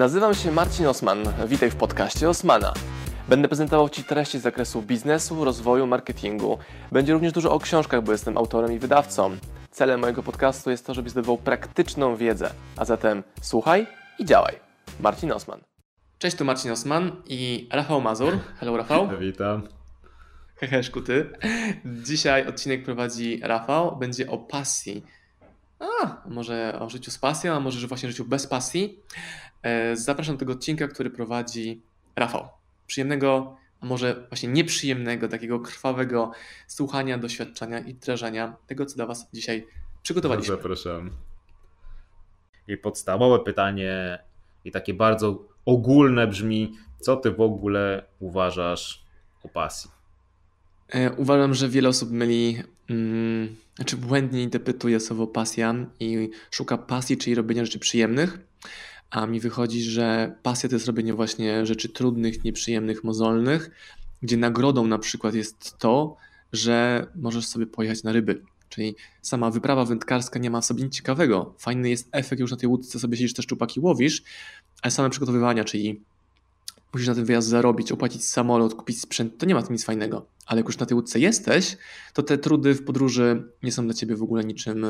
Nazywam się Marcin Osman. Witaj w podcaście Osmana. Będę prezentował Ci treści z zakresu biznesu, rozwoju, marketingu. Będzie również dużo o książkach, bo jestem autorem i wydawcą. Celem mojego podcastu jest to, żebyś zdobywał praktyczną wiedzę. A zatem słuchaj i działaj. Marcin Osman. Cześć, tu Marcin Osman i Rafał Mazur. Hello Rafał. Witam. Hehe, szkuty. Dzisiaj odcinek prowadzi Rafał. Będzie o pasji. A, może o życiu z pasją, a może że właśnie życiu bez pasji. E, zapraszam do tego odcinka, który prowadzi Rafał. Przyjemnego, a może właśnie nieprzyjemnego, takiego krwawego słuchania, doświadczenia i wdrażania tego, co dla Was dzisiaj przygotowaliśmy. Zapraszam. I podstawowe pytanie, i takie bardzo ogólne brzmi: co Ty w ogóle uważasz o pasji? E, uważam, że wiele osób myli, mm, znaczy błędnie interpretuje słowo pasja i szuka pasji, czyli robienia rzeczy przyjemnych a mi wychodzi, że pasja to jest robienie właśnie rzeczy trudnych, nieprzyjemnych, mozolnych, gdzie nagrodą na przykład jest to, że możesz sobie pojechać na ryby. Czyli sama wyprawa wędkarska nie ma w sobie nic ciekawego. Fajny jest efekt, już na tej łódce sobie siedzisz, te szczupaki łowisz, ale same przygotowywania, czyli musisz na ten wyjazd zarobić, opłacić samolot, kupić sprzęt, to nie ma tym nic fajnego. Ale jak już na tej łódce jesteś, to te trudy w podróży nie są dla ciebie w ogóle niczym e,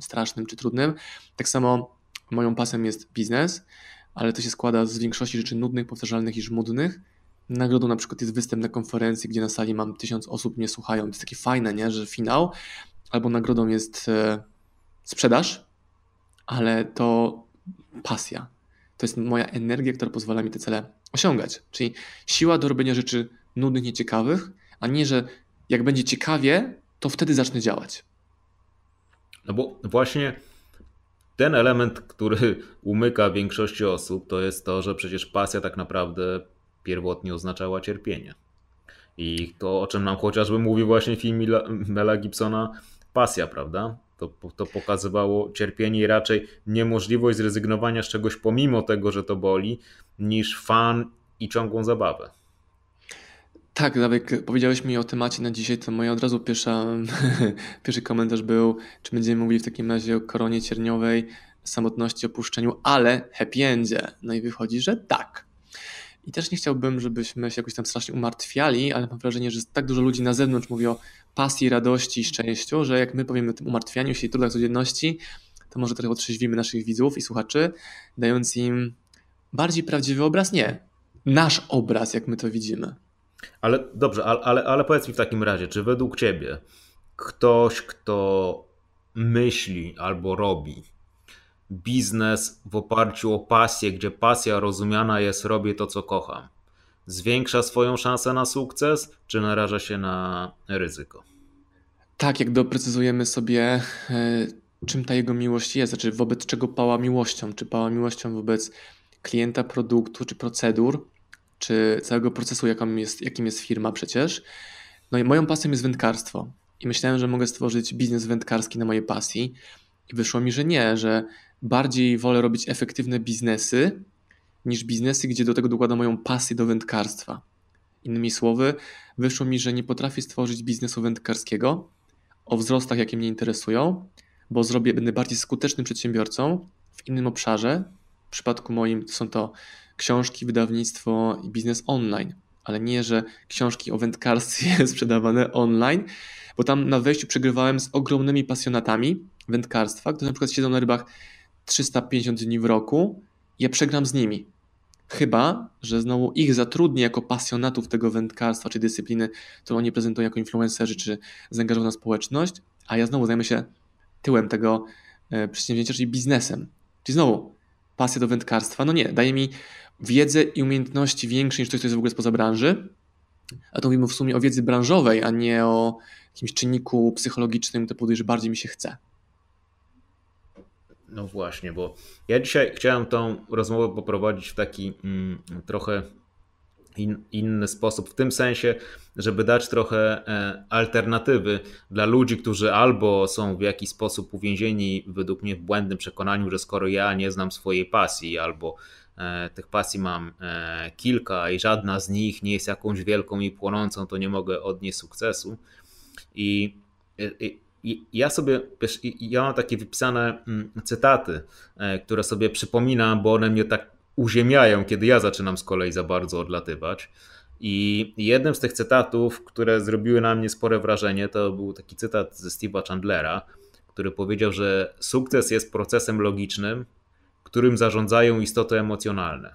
strasznym czy trudnym. Tak samo Moją pasją jest biznes, ale to się składa z większości rzeczy nudnych, powtarzalnych i żmudnych. Nagrodą na przykład jest występ na konferencji, gdzie na sali mam tysiąc osób mnie słuchają. To jest takie fajne, nie? że finał. Albo nagrodą jest e, sprzedaż, ale to pasja. To jest moja energia, która pozwala mi te cele osiągać. Czyli siła do robienia rzeczy nudnych, nieciekawych, a nie, że jak będzie ciekawie, to wtedy zacznę działać. No bo właśnie ten element, który umyka większości osób, to jest to, że przecież pasja tak naprawdę pierwotnie oznaczała cierpienie. I to, o czym nam chociażby mówi właśnie film Mela Gibsona, pasja, prawda? To, to pokazywało cierpienie i raczej niemożliwość zrezygnowania z czegoś pomimo tego, że to boli, niż fan i ciągłą zabawę. Tak, nawet jak powiedziałeś mi o temacie na dzisiaj, to moja od razu pierwsza, pierwszy komentarz był, czy będziemy mówili w takim razie o koronie cierniowej, samotności, opuszczeniu, ale happy endzie. No i wychodzi, że tak. I też nie chciałbym, żebyśmy się jakoś tam strasznie umartwiali, ale mam wrażenie, że tak dużo ludzi na zewnątrz mówi o pasji, radości i szczęściu, że jak my powiemy o tym umartwianiu się i trudach codzienności, to może trochę otrzeźwimy naszych widzów i słuchaczy, dając im bardziej prawdziwy obraz. Nie, nasz obraz, jak my to widzimy. Ale dobrze, ale, ale, powiedz mi w takim razie, czy według ciebie ktoś, kto myśli albo robi biznes w oparciu o pasję, gdzie pasja rozumiana jest robię to, co kocham, zwiększa swoją szansę na sukces, czy naraża się na ryzyko? Tak, jak doprecyzujemy sobie, e, czym ta jego miłość jest, znaczy wobec czego pała miłością, czy pała miłością wobec klienta, produktu, czy procedur, czy całego procesu, jakim jest, jakim jest firma przecież. No i moją pasją jest wędkarstwo. I myślałem, że mogę stworzyć biznes wędkarski na mojej pasji. I wyszło mi, że nie, że bardziej wolę robić efektywne biznesy niż biznesy, gdzie do tego dokładam moją pasję do wędkarstwa. Innymi słowy, wyszło mi, że nie potrafię stworzyć biznesu wędkarskiego o wzrostach, jakie mnie interesują, bo zrobię, będę bardziej skutecznym przedsiębiorcą w innym obszarze. W przypadku moim są to książki, wydawnictwo i biznes online, ale nie, że książki o wędkarstwie sprzedawane online, bo tam na wejściu przegrywałem z ogromnymi pasjonatami wędkarstwa, którzy na przykład siedzą na rybach 350 dni w roku. Ja przegram z nimi. Chyba, że znowu ich zatrudnię jako pasjonatów tego wędkarstwa czy dyscypliny, którą oni prezentują jako influencerzy czy zaangażowana społeczność, a ja znowu zajmę się tyłem tego e, przedsięwzięcia, czyli biznesem. Czyli znowu pasja do wędkarstwa. No nie, daje mi wiedzę i umiejętności większe niż coś, co jest w ogóle spoza branży. A to mówimy w sumie o wiedzy branżowej, a nie o jakimś czynniku psychologicznym, to powoduje, że bardziej mi się chce. No właśnie, bo ja dzisiaj chciałem tą rozmowę poprowadzić w taki mm, trochę in, inny sposób, w tym sensie, żeby dać trochę e, alternatywy dla ludzi, którzy albo są w jakiś sposób uwięzieni według mnie w błędnym przekonaniu, że skoro ja nie znam swojej pasji, albo e, tych pasji mam e, kilka i żadna z nich nie jest jakąś wielką i płonącą, to nie mogę odnieść sukcesu. I, i ja sobie, ja mam takie wypisane mm, cytaty, które sobie przypominam, bo one mnie tak uziemiają, kiedy ja zaczynam z kolei za bardzo odlatywać. I jednym z tych cytatów, które zrobiły na mnie spore wrażenie, to był taki cytat ze Steve'a Chandlera, który powiedział, że sukces jest procesem logicznym, którym zarządzają istoty emocjonalne.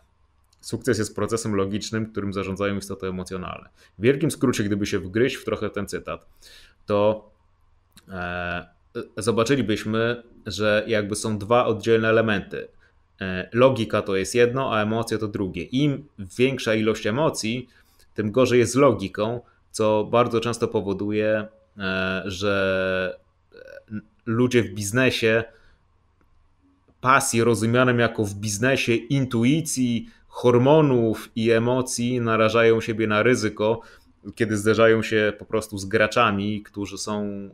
Sukces jest procesem logicznym, którym zarządzają istoty emocjonalne. W wielkim skrócie, gdyby się wgryźć w trochę ten cytat, to e, zobaczylibyśmy, że jakby są dwa oddzielne elementy. E, logika to jest jedno, a emocje to drugie. Im większa ilość emocji, tym gorzej jest z logiką, co bardzo często powoduje, e, że ludzie w biznesie pasji rozumianym jako w biznesie intuicji, hormonów i emocji narażają siebie na ryzyko, kiedy zderzają się po prostu z graczami, którzy są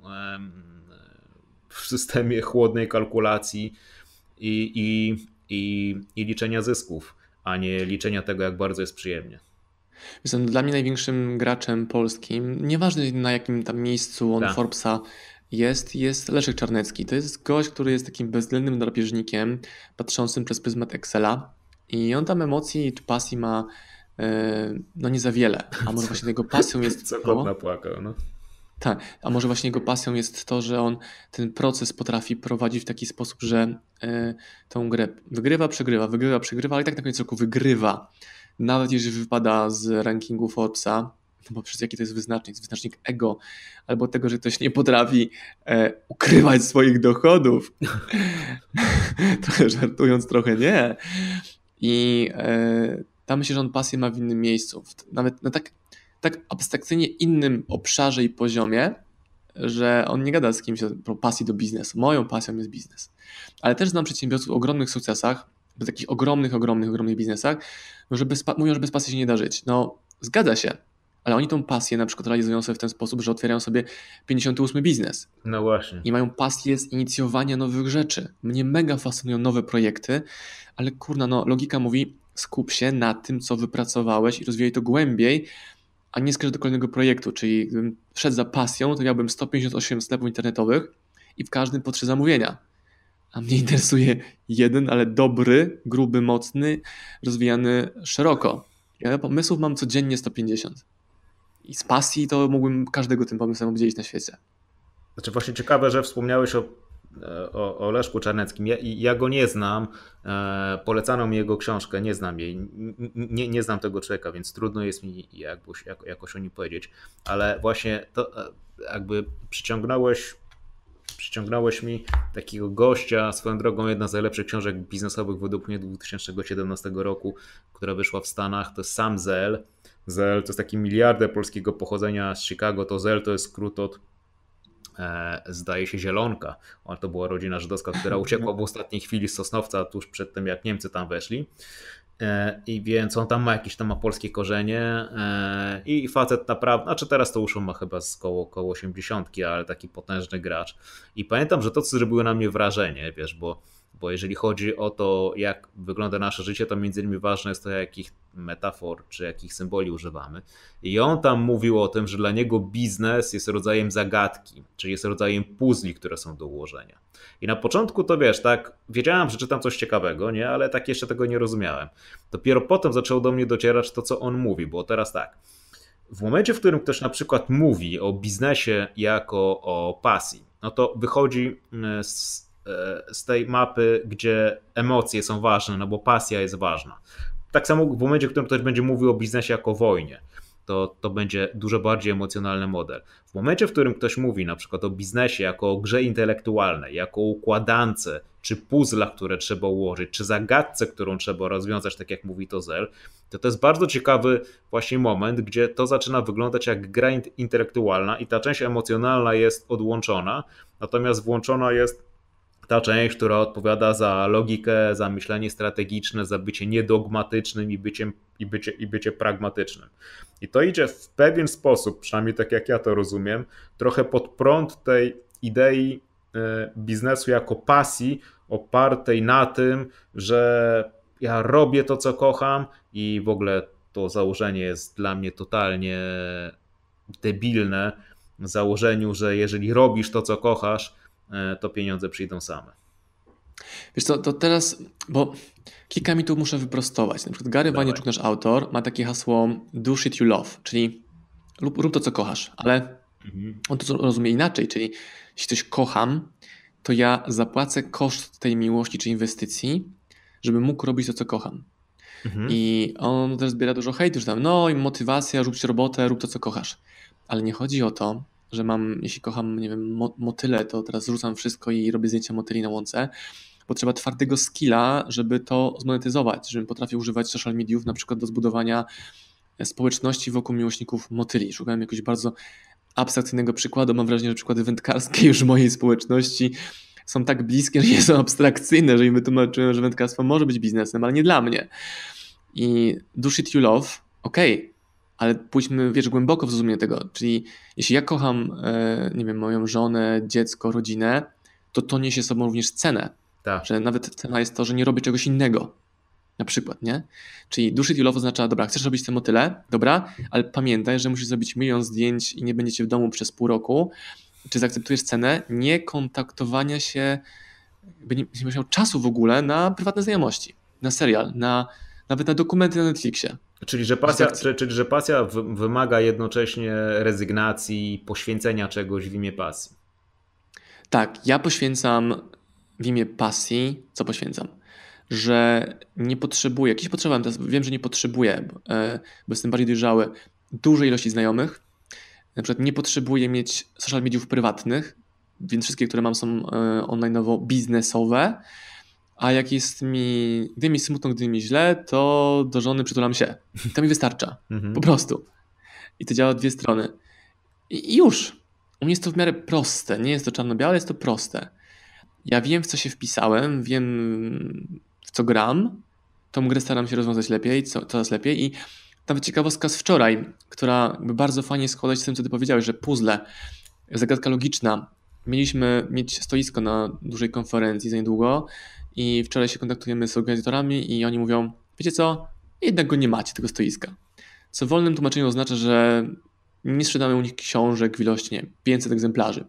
w systemie chłodnej kalkulacji i, i, i, i liczenia zysków, a nie liczenia tego, jak bardzo jest przyjemnie. Jestem dla mnie największym graczem polskim, nieważne na jakim tam miejscu on tak. Forbesa jest, jest Leszek Czarnecki. To jest gość, który jest takim bezwzględnym drapieżnikiem, patrzącym przez pryzmat Excela i on tam emocji czy pasji ma e, no nie za wiele, a może właśnie jego pasją jest... Co kot napłakał, no. Tak, a może właśnie jego pasją jest to, że on ten proces potrafi prowadzić w taki sposób, że y, tą grę wygrywa, przegrywa, wygrywa, przegrywa, ale i tak na koniec roku wygrywa. Nawet jeżeli wypada z rankingu Forbesa, no bo przez jaki to jest wyznacznik? Wyznacznik ego, albo tego, że ktoś nie potrafi e, ukrywać swoich dochodów. trochę żartując, trochę nie. I e, tam myślę, że on pasję ma w innym miejscu. Nawet na tak tak abstrakcyjnie innym obszarze i poziomie, że on nie gada z kimś o pasji do biznesu. Moją pasją jest biznes. Ale też znam przedsiębiorców o ogromnych sukcesach, w takich ogromnych, ogromnych, ogromnych biznesach, że bez, mówią, że bez pasji się nie da żyć. No, zgadza się, ale oni tą pasję na przykład realizują sobie w ten sposób, że otwierają sobie 58 biznes. No właśnie. I mają pasję z inicjowania nowych rzeczy. Mnie mega fascynują nowe projekty, ale kurna, no logika mówi skup się na tym, co wypracowałeś i rozwijaj to głębiej, a nie skierować do kolejnego projektu. Czyli gdybym szedł za pasją, to miałbym 158 sklepów internetowych i w każdym po trzy zamówienia. A mnie interesuje jeden, ale dobry, gruby, mocny, rozwijany szeroko. Ja pomysłów mam codziennie 150. I z pasji to mógłbym każdego tym pomysłem obdzielić na świecie. Znaczy właśnie ciekawe, że wspomniałeś o o, o Leszku Czarneckim. Ja, ja, go nie znam, e, polecano mi jego książkę, nie znam jej, nie, nie znam tego człowieka, więc trudno jest mi jakoś, jakoś o nim powiedzieć, ale właśnie to e, jakby przyciągnąłeś przyciągnąłeś mi takiego gościa, swoją drogą jedna z najlepszych książek biznesowych według mnie 2017 roku, która wyszła w Stanach, to sam Zel. Zel to jest taki miliarder polskiego pochodzenia z Chicago, to Zel to jest skrót od zdaje się Zielonka. To była rodzina żydowska, która uciekła w ostatniej chwili z Sosnowca tuż przed tym, jak Niemcy tam weszli. E, I więc on tam ma jakieś tam ma polskie korzenie e, i facet naprawdę, znaczy teraz to już on ma chyba z koło, koło 80, ale taki potężny gracz. I pamiętam, że to co zrobiło na mnie wrażenie, wiesz, bo bo jeżeli chodzi o to, jak wygląda nasze życie, to między innymi ważne jest to, jakich metafor czy jakich symboli używamy. I on tam mówił o tym, że dla niego biznes jest rodzajem zagadki, czyli jest rodzajem puzli, które są do ułożenia. I na początku to wiesz, tak, wiedziałem, że czytam coś ciekawego, nie, ale tak jeszcze tego nie rozumiałem. Dopiero potem zaczęło do mnie docierać to, co on mówi, bo teraz tak. W momencie, w którym ktoś na przykład mówi o biznesie jako o pasji, no to wychodzi mm, z z tej mapy, gdzie emocje są ważne, no bo pasja jest ważna. Tak samo w momencie, w którym ktoś będzie mówił o biznesie jako wojnie, to, to będzie dużo bardziej emocjonalny model. W momencie, w którym ktoś mówi na przykład o biznesie jako o grze intelektualnej, jako układance, czy puzzlach, które trzeba ułożyć, czy zagadce, którą trzeba rozwiązać, tak jak mówi to Zel, to to jest bardzo ciekawy właśnie moment, gdzie to zaczyna wyglądać jak gra intelektualna i ta część emocjonalna jest odłączona, natomiast włączona jest ta część, która odpowiada za logikę, za myślenie strategiczne, za bycie niedogmatycznym i bycie, i bycie, i bycie pragmatycznym. I to idzie w pewien sposób, przynajmniej tak jak ja to rozumiem, trochę pod prąd tej idei e, biznesu jako pasji, opartej na tym, że ja robię to, co kocham i w ogóle to założenie jest dla mnie totalnie debilne. W założeniu, że jeżeli robisz to, co kochasz, to pieniądze przyjdą same. Wiesz co, to teraz, bo kilka mi tu muszę wyprostować. Na przykład Gary Vaynerchuk, nasz autor, ma takie hasło do shit you love, czyli rób, rób to, co kochasz, ale mhm. on to rozumie inaczej, czyli jeśli coś kocham, to ja zapłacę koszt tej miłości czy inwestycji, żeby mógł robić to, co kocham. Mhm. I on też zbiera dużo hejtu, że tam, no i motywacja, rób robotę, rób to, co kochasz. Ale nie chodzi o to, że mam, jeśli kocham, nie wiem, motyle, to teraz rzucam wszystko i robię zdjęcia motyli na łące. Potrzeba twardego skilla, żeby to zmonetyzować, żebym potrafił używać social mediów na przykład do zbudowania społeczności wokół miłośników motyli. Szukałem jakiegoś bardzo abstrakcyjnego przykładu. Mam wrażenie, że przykłady wędkarskie już mojej społeczności są tak bliskie, że nie są abstrakcyjne, że im wytłumaczyłem, że wędkarstwo może być biznesem, ale nie dla mnie. I do shit you love, okej, okay, ale pójdźmy, wiesz, głęboko w zrozumienie tego. Czyli jeśli ja kocham, e, nie wiem, moją żonę, dziecko, rodzinę, to to niesie sobą również cenę. Tak. Że nawet cena jest to, że nie robię czegoś innego. Na przykład, nie? Czyli shit you love oznacza, dobra, chcesz robić te motyle, dobra, ale pamiętaj, że musisz zrobić milion zdjęć i nie będziecie w domu przez pół roku. Czy zaakceptujesz cenę nie kontaktowania się, nie, nie miał czasu w ogóle na prywatne znajomości, na serial, na nawet na dokumenty na Netflixie. Czyli, że pasja, czyli, czyli, że pasja wymaga jednocześnie rezygnacji, poświęcenia czegoś w imię pasji. Tak, ja poświęcam w imię pasji, co poświęcam? Że nie potrzebuję, jakieś potrzebam, teraz wiem, że nie potrzebuję, bo, e, bo jestem bardziej dojrzały, dużej ilości znajomych. Na przykład nie potrzebuję mieć social mediów prywatnych, więc wszystkie, które mam są e, online'owo biznesowe a jak jest mi, gdy mi smutno, gdy mi źle, to do żony przytulam się. To mi wystarcza. Mhm. Po prostu. I to działa dwie strony. I już. U mnie jest to w miarę proste. Nie jest to czarno-białe, jest to proste. Ja wiem, w co się wpisałem, wiem, w co gram. Tą grę staram się rozwiązać lepiej, co, coraz lepiej. I nawet ciekawostka z wczoraj, która bardzo fajnie składa się z tym, co ty powiedziałeś, że puzzle, zagadka logiczna. Mieliśmy mieć stoisko na dużej konferencji za niedługo i wczoraj się kontaktujemy z organizatorami i oni mówią, wiecie co, jednak go nie macie, tego stoiska. Co w wolnym tłumaczeniu oznacza, że nie sprzedamy u nich książek w ilości nie, 500 egzemplarzy.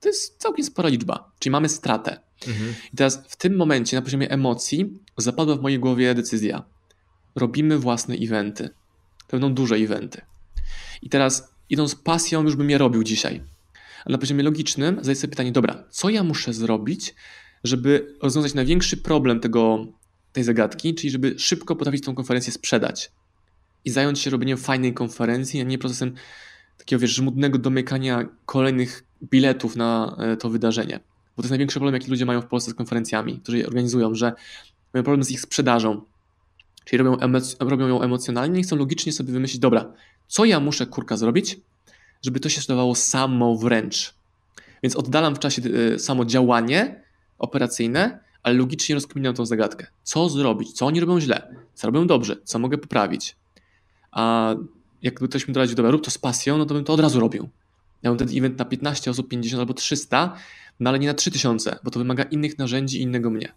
To jest całkiem spora liczba, czyli mamy stratę. Mhm. I teraz w tym momencie na poziomie emocji zapadła w mojej głowie decyzja. Robimy własne eventy. To będą duże eventy. I teraz idąc pasją już bym je robił dzisiaj. Ale na poziomie logicznym zadaję sobie pytanie, dobra, co ja muszę zrobić, żeby rozwiązać największy problem tego, tej zagadki, czyli żeby szybko potrafić tą konferencję sprzedać i zająć się robieniem fajnej konferencji, a nie procesem takiego, wiesz, żmudnego domykania kolejnych biletów na e, to wydarzenie. Bo to jest największy problem, jaki ludzie mają w Polsce z konferencjami, którzy je organizują, że mają problem z ich sprzedażą. Czyli robią, robią ją emocjonalnie i chcą logicznie sobie wymyślić, dobra, co ja muszę kurka zrobić, żeby to się sprzedawało samo wręcz. Więc oddalam w czasie y, samo działanie operacyjne, ale logicznie rozkminiam tą zagadkę. Co zrobić? Co oni robią źle? Co robią dobrze? Co mogę poprawić? A jakby ktoś mi doradził, dobra, rób to z pasją, no to bym to od razu robił. Ja mam ten event na 15 osób, 50 albo 300, no ale nie na 3000, bo to wymaga innych narzędzi i innego mnie.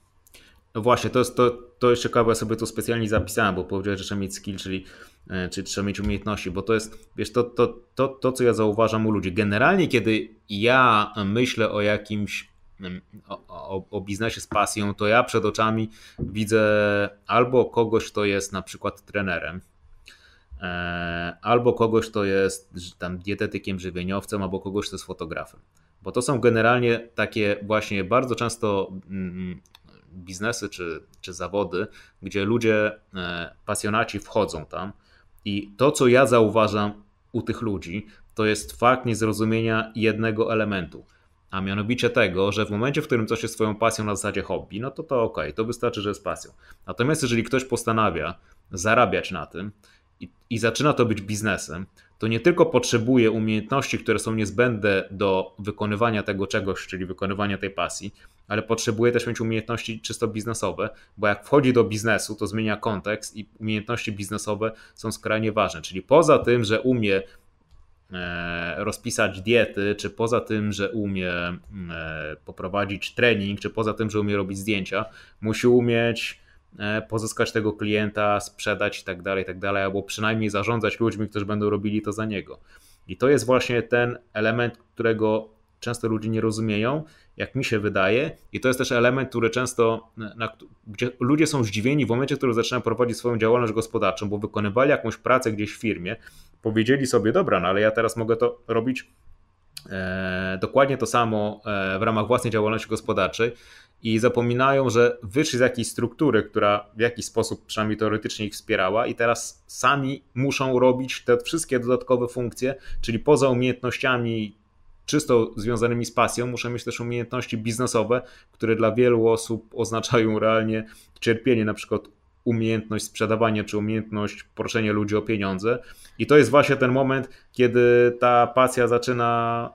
No właśnie, to jest, to, to jest ciekawe, ja sobie to specjalnie zapisałem, bo powiedziałeś, że trzeba mieć skill, czyli, e, czyli trzeba mieć umiejętności, bo to jest, wiesz, to, to, to, to, co ja zauważam u ludzi. Generalnie, kiedy ja myślę o jakimś o, o, o, biznesie z pasją, to ja przed oczami widzę albo kogoś, kto jest na przykład trenerem, e, albo kogoś, kto jest tam dietetykiem, żywieniowcem, albo kogoś, kto jest fotografem. Bo to są generalnie takie właśnie bardzo często mm, biznesy czy, czy zawody, gdzie ludzie, e, pasjonaci wchodzą tam i to, co ja zauważam u tych ludzi, to jest fakt niezrozumienia jednego elementu – a mianowicie tego, że w momencie, w którym coś jest swoją pasją na zasadzie hobby, no to to ok, to wystarczy, że jest pasją. Natomiast jeżeli ktoś postanawia zarabiać na tym i, i zaczyna to być biznesem, to nie tylko potrzebuje umiejętności, które są niezbędne do wykonywania tego czegoś, czyli wykonywania tej pasji, ale potrzebuje też mieć umiejętności czysto biznesowe, bo jak wchodzi do biznesu, to zmienia kontekst i umiejętności biznesowe są skrajnie ważne. Czyli poza tym, że umie rozpisać diety, czy poza tym, że umie e, poprowadzić trening, czy poza tym, że umie robić zdjęcia, musi umieć e, pozyskać tego klienta, sprzedać i tak dalej, tak dalej, albo przynajmniej zarządzać ludźmi, którzy będą robili to za niego. I to jest właśnie ten element, którego często ludzie nie rozumieją jak mi się wydaje. I to jest też element, który często, na, gdzie ludzie są zdziwieni w momencie, w którym zaczynają prowadzić swoją działalność gospodarczą, bo wykonywali jakąś pracę gdzieś w firmie, powiedzieli sobie, dobra, no ale ja teraz mogę to robić e, dokładnie to samo e, w ramach własnej działalności gospodarczej i zapominają, że wyszli z jakiejś struktury, która w jakiś sposób przynajmniej teoretycznie ich wspierała i teraz sami muszą robić te wszystkie dodatkowe funkcje, czyli poza umiejętnościami czysto związanymi z pasją, muszą mieć też umiejętności biznesowe, które dla wielu osób oznaczają realnie cierpienie, na przykład umiejętność sprzedawania czy umiejętność proszenia ludzi o pieniądze. I to jest właśnie ten moment, kiedy ta pasja zaczyna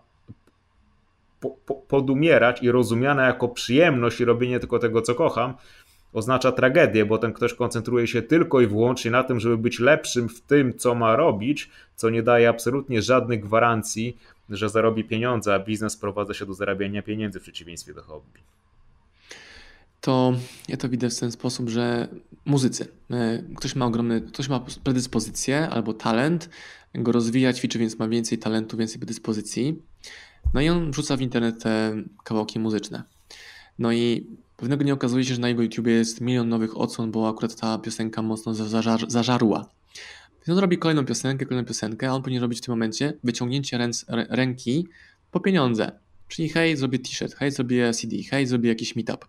podumierać i rozumiana jako przyjemność i robienie tylko tego, co kocham, oznacza tragedię, bo ten ktoś koncentruje się tylko i wyłącznie na tym, żeby być lepszym w tym, co ma robić, co nie daje absolutnie żadnych gwarancji, że zarobi pieniądze, a biznes sprowadza się do zarabiania pieniędzy w przeciwieństwie do hobby. To ja to widzę w ten sposób, że muzycy, e, ktoś ma ogromny, ktoś ma predyspozycję albo talent, go rozwija, ćwiczy, więc ma więcej talentu, więcej predyspozycji. No i on wrzuca w internet te kawałki muzyczne. No i pewnego dnia okazuje się, że na jego YouTubie jest milion nowych odsłon, bo akurat ta piosenka mocno zażar zażarła. Więc on robi kolejną piosenkę, kolejną piosenkę, a on powinien robić w tym momencie wyciągnięcie ręc, ręki po pieniądze. Czyli hej, zrobię t-shirt, hej, zrobię CD, hej, zrobię jakiś meetup.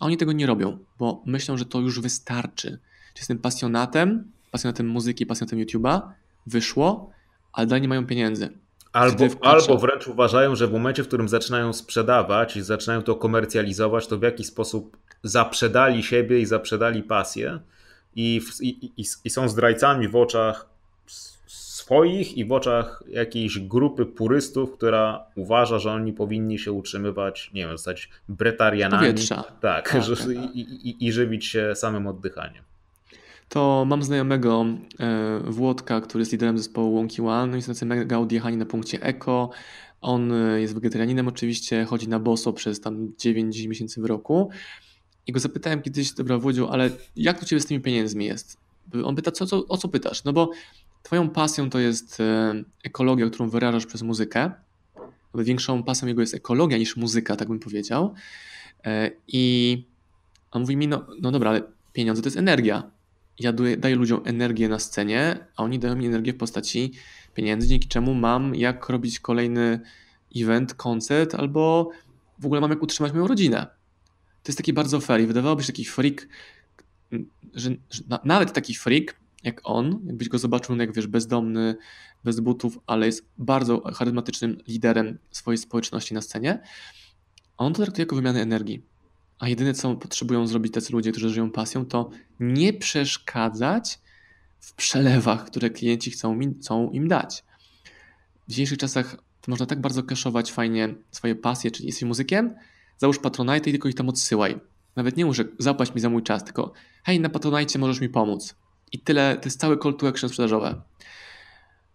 A oni tego nie robią, bo myślą, że to już wystarczy. Czy jestem pasjonatem, pasjonatem muzyki, pasjonatem YouTube'a, wyszło, ale dalej nie mają pieniędzy. Albo, albo wręcz uważają, że w momencie, w którym zaczynają sprzedawać i zaczynają to komercjalizować, to w jakiś sposób zaprzedali siebie i zaprzedali pasję i, i, i, i są zdrajcami w oczach swoich i w oczach jakiejś grupy purystów, która uważa, że oni powinni się utrzymywać, nie wiem, zostać bretarianami. Powietrza. Tak, tak, że, tak. I, i, i żywić się samym oddychaniem to mam znajomego e, Włodka, który jest liderem zespołu Wonky One, i są mega odjechani na punkcie eko. On e, jest wegetarianinem oczywiście, chodzi na boso przez tam 9 miesięcy w roku. I go zapytałem kiedyś, dobra Włodziu, ale jak to ciebie z tymi pieniędzmi jest? On pyta, co, co, o co pytasz? No bo twoją pasją to jest e, ekologia, którą wyrażasz przez muzykę. Większą pasją jego jest ekologia niż muzyka, tak bym powiedział. I on mówi mi, no, no dobra, ale pieniądze to jest energia ja daję ludziom energię na scenie, a oni dają mi energię w postaci pieniędzy, dzięki czemu mam jak robić kolejny event, koncert, albo w ogóle mam jak utrzymać moją rodzinę. To jest taki bardzo fair i wydawałoby się taki freak, że, że nawet taki freak jak on, jakbyś go zobaczył, jak wiesz, bezdomny, bez butów, ale jest bardzo charyzmatycznym liderem swojej społeczności na scenie, on to traktuje jako wymianę energii. A jedyne, co potrzebują zrobić tacy ludzie, którzy żyją pasją, to nie przeszkadzać w przelewach, które klienci chcą im, chcą im dać. W dzisiejszych czasach można tak bardzo kaszować fajnie swoje pasje, czyli jesteś muzykiem, załóż Patronite i tylko ich tam odsyłaj. Nawet nie muszę zapłać mi za mój czas, tylko hej, na Patronite możesz mi pomóc. I tyle, to jest cały call to action sprzedażowe.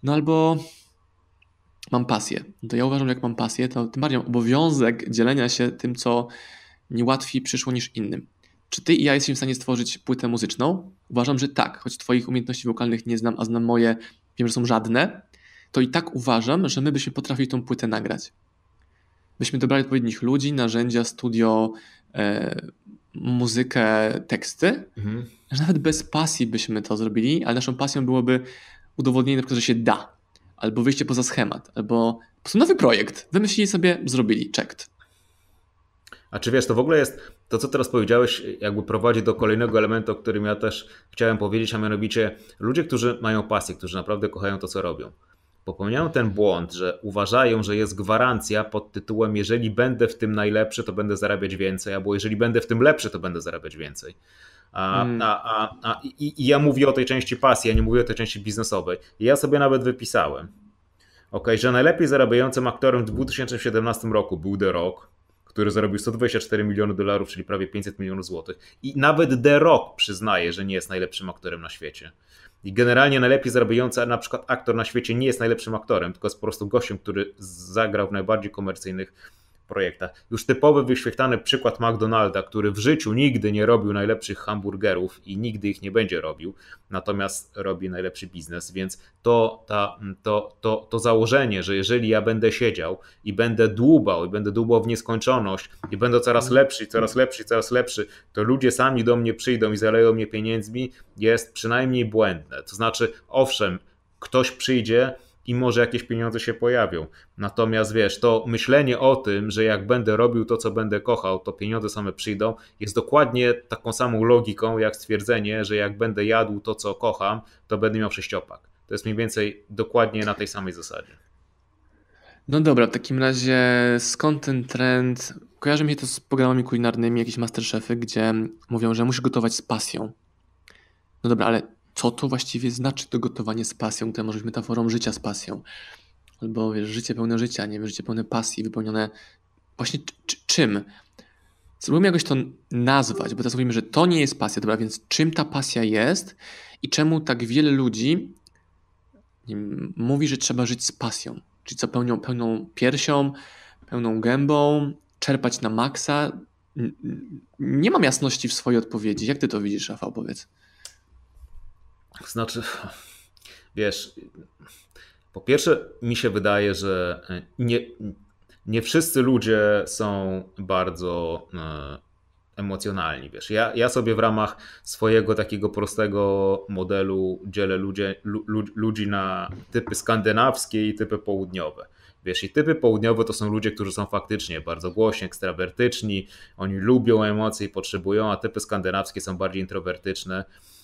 No albo mam pasję. No to ja uważam, że jak mam pasję, to tym bardziej mam obowiązek dzielenia się tym, co nie łatwiej przyszło niż innym. Czy ty i ja jesteśmy w stanie stworzyć płytę muzyczną? Uważam, że tak, choć twoich umiejętności wokalnych nie znam, a znam moje, wiem, że są żadne, to i tak uważam, że my byśmy potrafili tą płytę nagrać. Byśmy dobrali odpowiednich ludzi, narzędzia, studio, e, muzykę, teksty, mhm. że nawet bez pasji byśmy to zrobili, ale naszą pasją byłoby udowodnienie, że się da, albo wyjście poza schemat, albo po prostu nowy projekt. Wymyślili sobie, zrobili, checked. A czy wiesz, to w ogóle jest, to co teraz powiedziałeś, jakby prowadzi do kolejnego elementu, o którym ja też chciałem powiedzieć, a mianowicie ludzie, którzy mają pasję, którzy naprawdę kochają to, co robią. Popełniają ten błąd, że uważają, że jest gwarancja pod tytułem: Jeżeli będę w tym najlepszy, to będę zarabiać więcej, albo jeżeli będę w tym lepszy, to będę zarabiać więcej. A, hmm. a, a, a i, i, ja mówię o tej części pasji, ja nie mówię o tej części biznesowej. I ja sobie nawet wypisałem, okay, że najlepiej zarabiającym aktorem w 2017 roku był The Rock, który zarobił 124 miliony dolarów, czyli prawie 500 milionów złotych. I nawet The Rock przyznaje, że nie jest najlepszym aktorem na świecie. I generalnie najlepiej zarabiający na przykład aktor na świecie nie jest najlepszym aktorem, tylko jest po prostu gościem, który zagrał w najbardziej komercyjnych projektach. Już typowy, wyświetlany przykład McDonalda, który w życiu nigdy nie robił najlepszych hamburgerów i nigdy ich nie będzie robił, natomiast robi najlepszy biznes, więc to, ta, to, to, to założenie, że jeżeli ja będę siedział i będę dłubał i będę dłubał w nieskończoność i będę coraz lepszy, coraz lepszy, coraz lepszy, to ludzie sami do mnie przyjdą i zaleją mnie pieniędzmi, jest przynajmniej błędne. To znaczy, owszem, ktoś przyjdzie, i może jakieś pieniądze się pojawią. Natomiast wiesz, to myślenie o tym, że jak będę robił to, co będę kochał, to pieniądze same przyjdą, jest dokładnie taką samą logiką, jak stwierdzenie, że jak będę jadł to, co kocham, to będę miał sześciopak. To jest mniej więcej dokładnie na tej samej zasadzie. No dobra, w takim razie skąd ten trend? Kojarzy mi się to z programami kulinarnymi, jakieś masterchefy, gdzie mówią, że musisz gotować z pasją. No dobra, ale co to właściwie znaczy to gotowanie z pasją, które może być metaforą życia z pasją. Albo wiesz, życie pełne życia, nie wiem, życie pełne pasji, wypełnione właśnie czym? Spróbujmy jakoś to nazwać, bo teraz mówimy, że to nie jest pasja, dobra, więc czym ta pasja jest i czemu tak wiele ludzi mówi, że trzeba żyć z pasją, czyli co pełnią, pełną piersią, pełną gębą, czerpać na maksa. Nie mam jasności w swojej odpowiedzi. Jak ty to widzisz, Rafał, powiedz? Znaczy, wiesz, po pierwsze, mi się wydaje, że nie, nie wszyscy ludzie są bardzo e, emocjonalni. Wiesz, ja, ja sobie w ramach swojego takiego prostego modelu dzielę ludzie, lu, ludzi na typy skandynawskie i typy południowe. Wiesz, i typy południowe to są ludzie, którzy są faktycznie bardzo głośni, ekstrawertyczni, oni lubią emocje i potrzebują, a typy skandynawskie są bardziej introwertyczne E,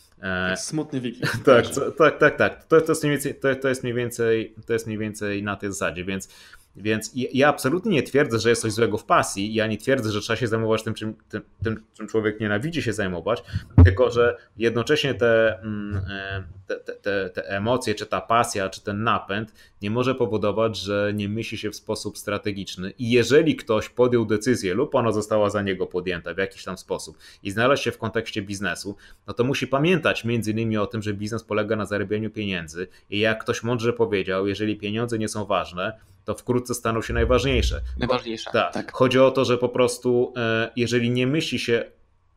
smutny wiking. Tak, tak, tak, tak. To, to, jest mniej więcej, to, to, jest mniej więcej, to jest mniej więcej na tej zasadzie, więc więc ja absolutnie nie twierdzę, że jest coś złego w pasji. Ja nie twierdzę, że trzeba się zajmować tym, czym, tym, tym, czym człowiek nienawidzi się zajmować, tylko że jednocześnie te, mm, e, te, te, te, emocje, czy ta pasja, czy ten napęd nie może powodować, że nie myśli się w sposób strategiczny. I jeżeli ktoś podjął decyzję, lub ona została za niego podjęta w jakiś tam sposób i znalazł się w kontekście biznesu, no to musi pamiętać między innymi o tym, że biznes polega na zarabianiu pieniędzy. I jak ktoś mądrze powiedział, jeżeli pieniądze nie są ważne, to wkrótce staną się najważniejsze. Najważniejsze. Tak. tak. Chodzi o to, że po prostu, e, jeżeli nie myśli się,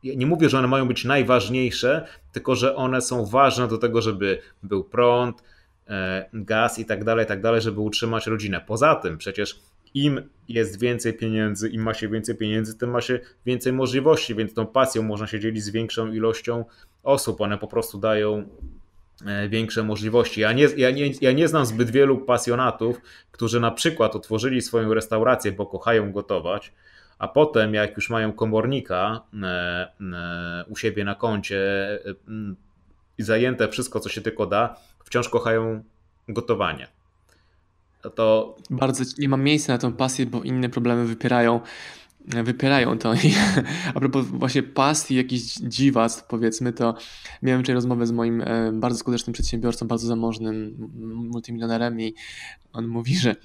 nie mówię, że one mają być najważniejsze, tylko że one są ważne do tego, żeby był prąd, e, gaz i tak dalej, i tak dalej, żeby utrzymać rodzinę. Poza tym przecież im jest więcej pieniędzy, im ma się więcej pieniędzy, tym ma się więcej możliwości, więc tą pasją można się dzielić z większą ilością osób. One po prostu dają większe możliwości. Ja nie, ja, nie, ja nie znam zbyt wielu pasjonatów, którzy na przykład otworzyli swoją restaurację, bo kochają gotować, a potem jak już mają komornika e, e, u siebie na koncie i zajęte wszystko, co się tylko da, wciąż kochają gotowanie. To... Bardzo nie mam miejsca na tą pasję, bo inne problemy wypierają wypierają to. I a propos właśnie pasji, jakichś dziwactw, powiedzmy, to miałem wczoraj rozmowę z moim e, bardzo skutecznym przedsiębiorcą, bardzo zamożnym multimilionerem i on mówi, że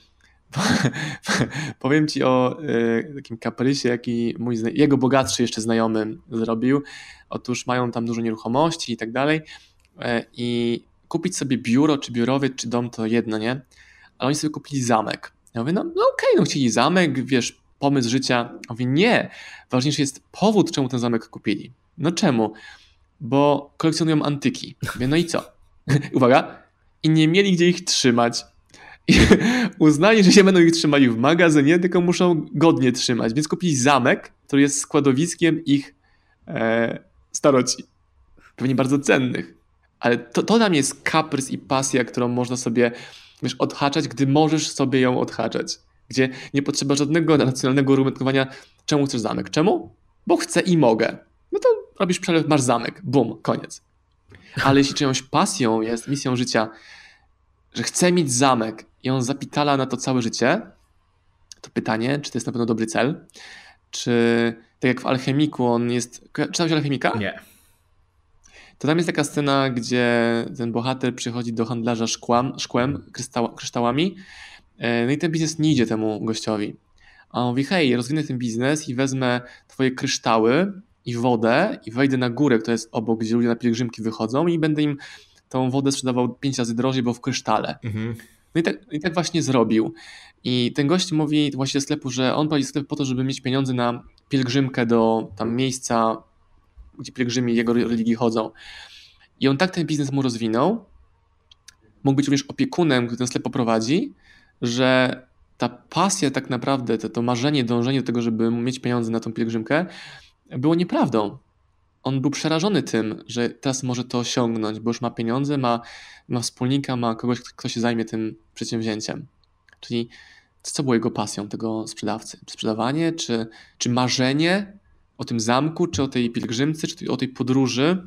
powiem ci o y, takim kaprysie, jaki mój, jego bogatszy jeszcze znajomy zrobił. Otóż mają tam dużo nieruchomości i tak dalej y, i kupić sobie biuro, czy biurowiec, czy dom to jedno, nie? Ale oni sobie kupili zamek. Ja mówię, no, no okej, okay, no chcieli zamek, wiesz, pomysł życia. Mówi, nie, ważniejszy jest powód, czemu ten zamek kupili. No czemu? Bo kolekcjonują antyki. Mówię, no i co? Uwaga. I nie mieli gdzie ich trzymać. Uznali, że się będą ich trzymali w magazynie, tylko muszą godnie trzymać. Więc kupili zamek, który jest składowiskiem ich e, staroci. Pewnie bardzo cennych. Ale to, to tam jest kaprys i pasja, którą można sobie wiesz, odhaczać, gdy możesz sobie ją odhaczać gdzie nie potrzeba żadnego racjonalnego argumentowania, czemu chcesz zamek. Czemu? Bo chcę i mogę. No to robisz przelew, masz zamek. Bum, koniec. Ale jeśli czyjąś pasją jest, misją życia, że chce mieć zamek i on zapitala na to całe życie, to pytanie, czy to jest na pewno dobry cel? Czy tak jak w Alchemiku on jest... Czytałeś Alchemika? Nie. To tam jest taka scena, gdzie ten bohater przychodzi do handlarza szkłam, szkłem, kryształami no i ten biznes nie idzie temu gościowi. A on mówi, hej, rozwinę ten biznes i wezmę twoje kryształy i wodę i wejdę na górę, która jest obok, gdzie ludzie na pielgrzymki wychodzą i będę im tą wodę sprzedawał pięć razy drożej, bo w krysztale. Mhm. No i tak, i tak właśnie zrobił. I ten gość mówi właściciel sklepu, że on prowadzi sklep po to, żeby mieć pieniądze na pielgrzymkę do tam miejsca, gdzie pielgrzymi jego religii chodzą. I on tak ten biznes mu rozwinął, mógł być również opiekunem, który ten sklep poprowadzi, że ta pasja tak naprawdę, to, to marzenie, dążenie do tego, żeby mieć pieniądze na tą pielgrzymkę, było nieprawdą. On był przerażony tym, że teraz może to osiągnąć, bo już ma pieniądze, ma, ma wspólnika, ma kogoś, kto się zajmie tym przedsięwzięciem. Czyli co było jego pasją, tego sprzedawcy? Sprzedawanie, czy, czy marzenie o tym zamku, czy o tej pielgrzymce, czy o tej podróży.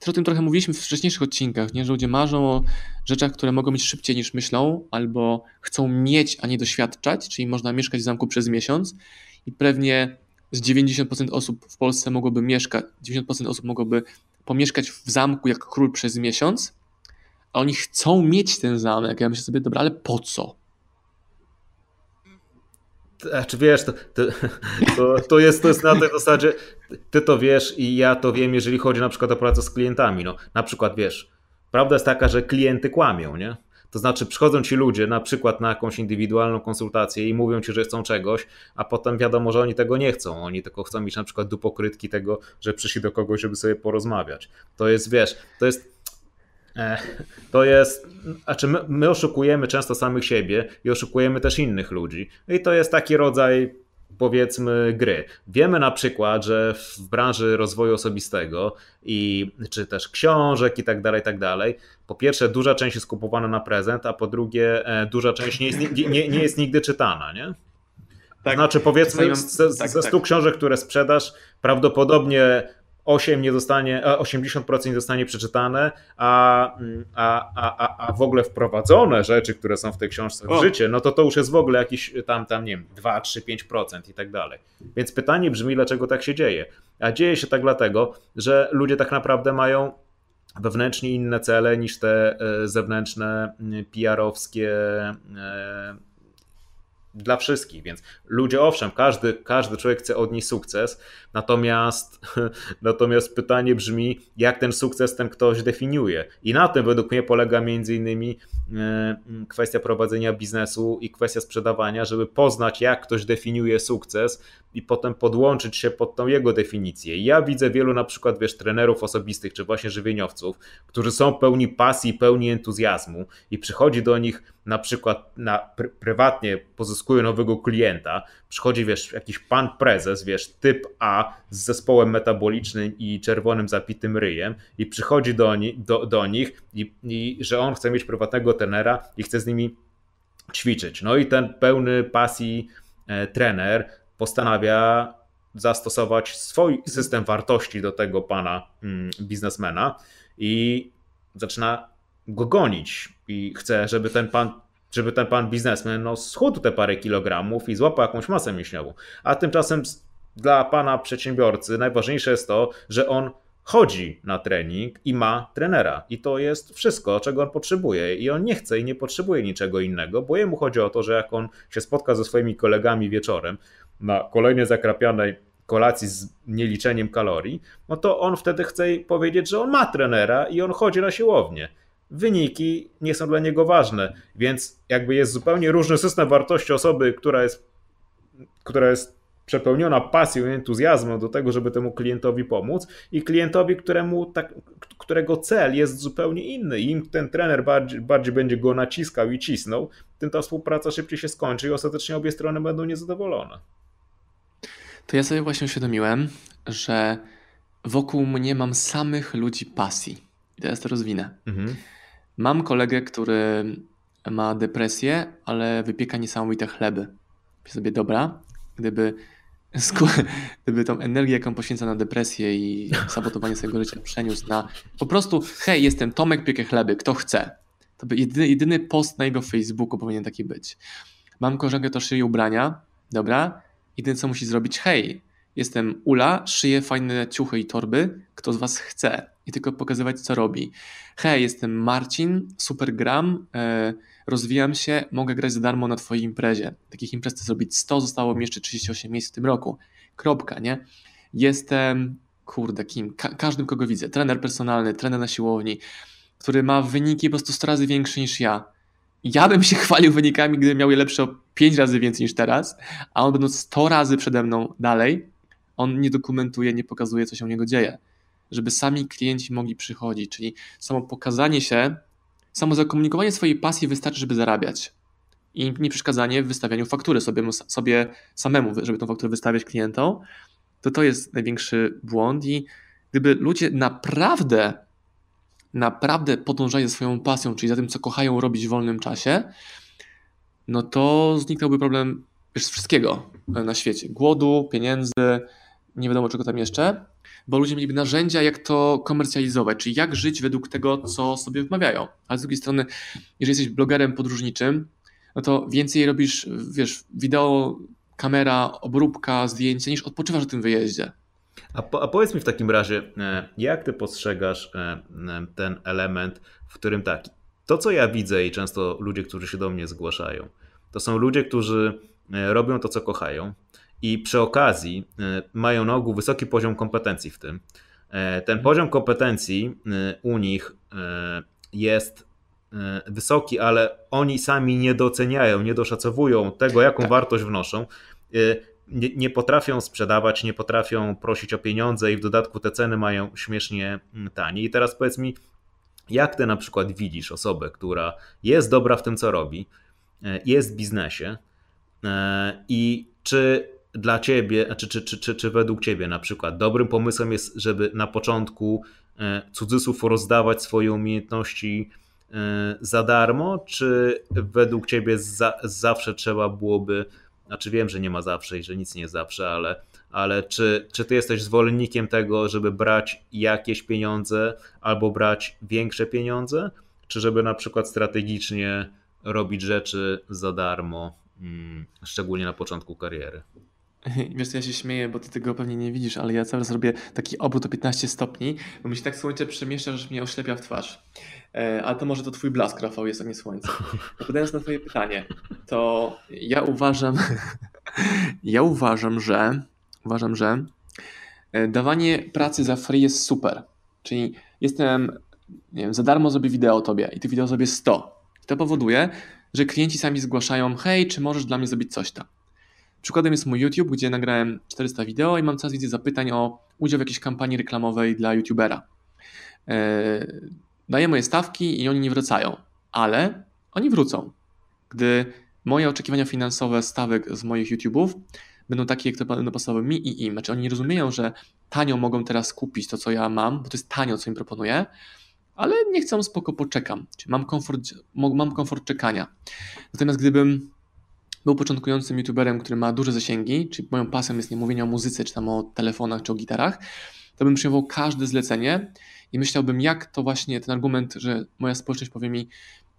Też o tym trochę mówiliśmy w wcześniejszych odcinkach, nie? że ludzie marzą o rzeczach, które mogą być szybciej niż myślą, albo chcą mieć, a nie doświadczać, czyli można mieszkać w zamku przez miesiąc i pewnie z 90% osób w Polsce mogłoby mieszkać, 90% osób mogłoby pomieszkać w zamku jak król przez miesiąc, a oni chcą mieć ten zamek. Ja myślę sobie, dobra, ale po co? Czy wiesz, to, to, to, jest, to jest na tej zasadzie, ty to wiesz i ja to wiem, jeżeli chodzi na przykład o pracę z klientami. No, na przykład wiesz, prawda jest taka, że klienty kłamią, nie? To znaczy przychodzą ci ludzie na przykład na jakąś indywidualną konsultację i mówią ci, że chcą czegoś, a potem wiadomo, że oni tego nie chcą. Oni tylko chcą mieć na przykład do pokrytki tego, że przyszli do kogoś, żeby sobie porozmawiać. To jest, wiesz, to jest E, to jest, znaczy my, my, oszukujemy często samych siebie i oszukujemy też innych ludzi. I to jest taki rodzaj, powiedzmy, gry. Wiemy na przykład, że w branży rozwoju osobistego i czy też książek i tak dalej, i tak dalej, po pierwsze duża część jest kupowana na prezent, a po drugie e, duża część nie jest, nie, nie jest nigdy czytana, nie? Tak. Znaczy powiedzmy ze, tak, ze 100 tak. książek, które sprzedasz, prawdopodobnie 8 nie zostanie, 80% nie zostanie przeczytane, a, a, a, a w ogóle wprowadzone rzeczy, które są w tej książce w o. życie, no to to już jest w ogóle jakiś tam, tam nie wiem, 2, 3, 5% i tak dalej. Więc pytanie brzmi, dlaczego tak się dzieje? A dzieje się tak dlatego, że ludzie tak naprawdę mają wewnętrznie inne cele niż te e, zewnętrzne PR-owskie e, dla wszystkich, więc ludzie, owszem, każdy, każdy człowiek chce odnieść sukces, natomiast, natomiast pytanie brzmi, jak ten sukces ten ktoś definiuje. I na tym według mnie polega między innymi e, kwestia prowadzenia biznesu i kwestia sprzedawania, żeby poznać, jak ktoś definiuje sukces i potem podłączyć się pod tą jego definicję. Ja widzę wielu na przykład, wiesz, trenerów osobistych, czy właśnie żywieniowców, którzy są pełni pasji, pełni entuzjazmu i przychodzi do nich na przykład na pr prywatnie pozyskują nowego klienta, przychodzi wiesz, jakiś pan prezes, wiesz, typ A z zespołem metabolicznym i czerwonym zapitym ryjem i przychodzi do, ni do, do nich i, i że on chce mieć prywatnego tenera i chce z nimi ćwiczyć. No i ten pełny pasji e, trener postanawia zastosować swój system wartości do tego pana mm, biznesmena i zaczyna go gonić i chce, żeby ten pan żeby ten pan biznesmen no, schudł te parę kilogramów i złapał jakąś masę mięśniową. A tymczasem dla pana przedsiębiorcy najważniejsze jest to, że on chodzi na trening i ma trenera. I to jest wszystko, czego on potrzebuje. I on nie chce i nie potrzebuje niczego innego, bo jemu chodzi o to, że jak on się spotka ze swoimi kolegami wieczorem na kolejnej zakrapianej kolacji z nieliczeniem kalorii, no to on wtedy chce powiedzieć, że on ma trenera i on chodzi na siłownię wyniki nie są dla niego ważne, więc jakby jest zupełnie różny system wartości osoby, która jest, która jest przepełniona pasją i entuzjazmem do tego, żeby temu klientowi pomóc i klientowi, któremu tak, którego cel jest zupełnie inny. Im ten trener bardziej, bardziej będzie go naciskał i cisnął, tym ta współpraca szybciej się skończy i ostatecznie obie strony będą niezadowolone. To ja sobie właśnie uświadomiłem, że wokół mnie mam samych ludzi pasji. I teraz to rozwinę. Mhm. Mam kolegę, który ma depresję, ale wypieka niesamowite chleby. Myślę sobie, dobra, gdyby, gdyby tą energię, jaką poświęca na depresję i sabotowanie swojego życia przeniósł na po prostu, hej, jestem Tomek, piekę chleby, kto chce. To by jedyny, jedyny post na jego Facebooku powinien taki być. Mam koleżankę, to szyje ubrania, dobra, jedyne co musi zrobić, hej, jestem Ula, szyję fajne ciuchy i torby, kto z was chce i tylko pokazywać, co robi. Hej, jestem Marcin, super gram, e, rozwijam się, mogę grać za darmo na twojej imprezie. Takich imprez chcę zrobić 100, zostało mi jeszcze 38 miejsc w tym roku. Kropka, nie? Jestem, kurde, kim? Ka każdym, kogo widzę. Trener personalny, trener na siłowni, który ma wyniki po prostu 100 razy większe niż ja. ja bym się chwalił wynikami, gdybym miał je lepsze o 5 razy więcej niż teraz, a on będąc 100 razy przede mną dalej, on nie dokumentuje, nie pokazuje, co się u niego dzieje. Żeby sami klienci mogli przychodzić, czyli samo pokazanie się, samo zakomunikowanie swojej pasji wystarczy, żeby zarabiać. I nie przeszkadzanie w wystawianiu faktury sobie, sobie samemu, żeby tą fakturę wystawiać klientom, to to jest największy błąd i gdyby ludzie naprawdę naprawdę podążają za swoją pasją, czyli za tym, co kochają robić w wolnym czasie, no to zniknąłby problem wszystkiego na świecie. Głodu, pieniędzy, nie wiadomo czego tam jeszcze, bo ludzie mieliby narzędzia, jak to komercjalizować, czyli jak żyć według tego, co sobie wmawiają. Ale z drugiej strony, jeżeli jesteś blogerem podróżniczym, no to więcej robisz, wiesz, wideo, kamera, obróbka, zdjęcia, niż odpoczywasz na tym wyjeździe. A, po, a, powiedz mi w takim razie, e, jak ty postrzegasz e, e, ten element, w którym tak, to co ja widzę i często ludzie, którzy się do mnie zgłaszają, to są ludzie, którzy robią to, co kochają i przy okazji mają na ogół wysoki poziom kompetencji w tym. Ten poziom kompetencji u nich jest wysoki, ale oni sami nie doceniają, nie doszacowują tego, jaką tak. wartość wnoszą nie, nie, potrafią sprzedawać, nie potrafią prosić o pieniądze i w dodatku te ceny mają śmiesznie mm, tanie. I teraz powiedz mi, jak ty na przykład widzisz osobę, która jest dobra w tym, co robi, e, jest w biznesie e, i czy dla ciebie, czy, czy, czy, czy, czy według ciebie na przykład dobrym pomysłem jest, żeby na początku e, cudzysłów rozdawać swoje umiejętności za darmo, czy według ciebie za, zawsze trzeba byłoby znaczy wiem, że nie ma zawsze i że nic nie jest zawsze, ale, ale czy, czy ty jesteś zwolennikiem tego, żeby brać jakieś pieniądze albo brać większe pieniądze, czy żeby na przykład strategicznie robić rzeczy za darmo, mm, szczególnie na początku kariery? Wiesz, ja się śmieję, bo ty tego pewnie nie widzisz, ale ja cały czas robię taki obrót o 15 stopni, bo mi się tak słońce przemieszcza, że mnie oślepia w twarz. E, ale to może to twój blask, Rafał, jest, a nie słońce. Odpowiadając na twoje pytanie, to ja uważam, ja uważam, że uważam, że e, dawanie pracy za free jest super. Czyli jestem, nie wiem, za darmo zrobię wideo tobie i ty wideo zrobię 100. I to powoduje, że klienci sami zgłaszają, hej, czy możesz dla mnie zrobić coś tam. Przykładem jest mój YouTube, gdzie nagrałem 400 wideo i mam coraz więcej zapytań o udział w jakiejś kampanii reklamowej dla YouTubera. E, daję moje stawki i oni nie wracają, ale oni wrócą, gdy moje oczekiwania finansowe stawek z moich YouTube'ów będą takie, jak to będą pasowały mi i im. Znaczy oni nie rozumieją, że tanio mogą teraz kupić to, co ja mam, bo to jest tanio, co im proponuję, ale nie chcą, spoko, poczekam. Czyli mam komfort, mam komfort czekania. Natomiast gdybym był początkującym youtuberem, który ma duże zasięgi, czyli moją pasją jest nie mówienie o muzyce, czy tam o telefonach, czy o gitarach, to bym przyjmował każde zlecenie i myślałbym, jak to właśnie ten argument, że moja społeczność powie mi,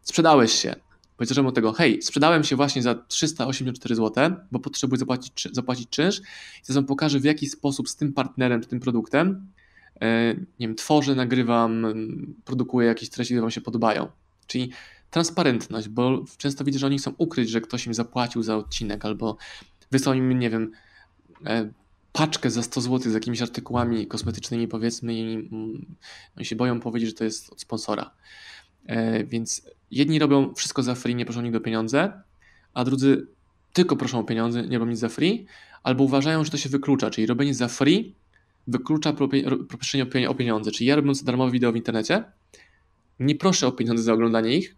sprzedałeś się. Powiedziałbym od tego, hej, sprzedałem się właśnie za 384 zł, bo potrzebuję zapłacić, zapłacić czynsz i teraz wam pokażę, w jaki sposób z tym partnerem, czy tym produktem, e, nie wiem, tworzę, nagrywam, produkuję jakieś treści, które wam się podobają. Czyli transparentność, bo często widzę, że oni chcą ukryć, że ktoś im zapłacił za odcinek albo wysłał im, nie wiem, e, paczkę za 100 zł z jakimiś artykułami kosmetycznymi, powiedzmy, i mm, oni się boją powiedzieć, że to jest od sponsora. E, więc jedni robią wszystko za free, nie proszą nigdy o pieniądze, a drudzy tylko proszą o pieniądze, nie robią nic za free, albo uważają, że to się wyklucza, czyli robienie za free wyklucza proszenie o pieniądze. Czyli ja robiąc darmowe wideo w internecie, nie proszę o pieniądze za oglądanie ich,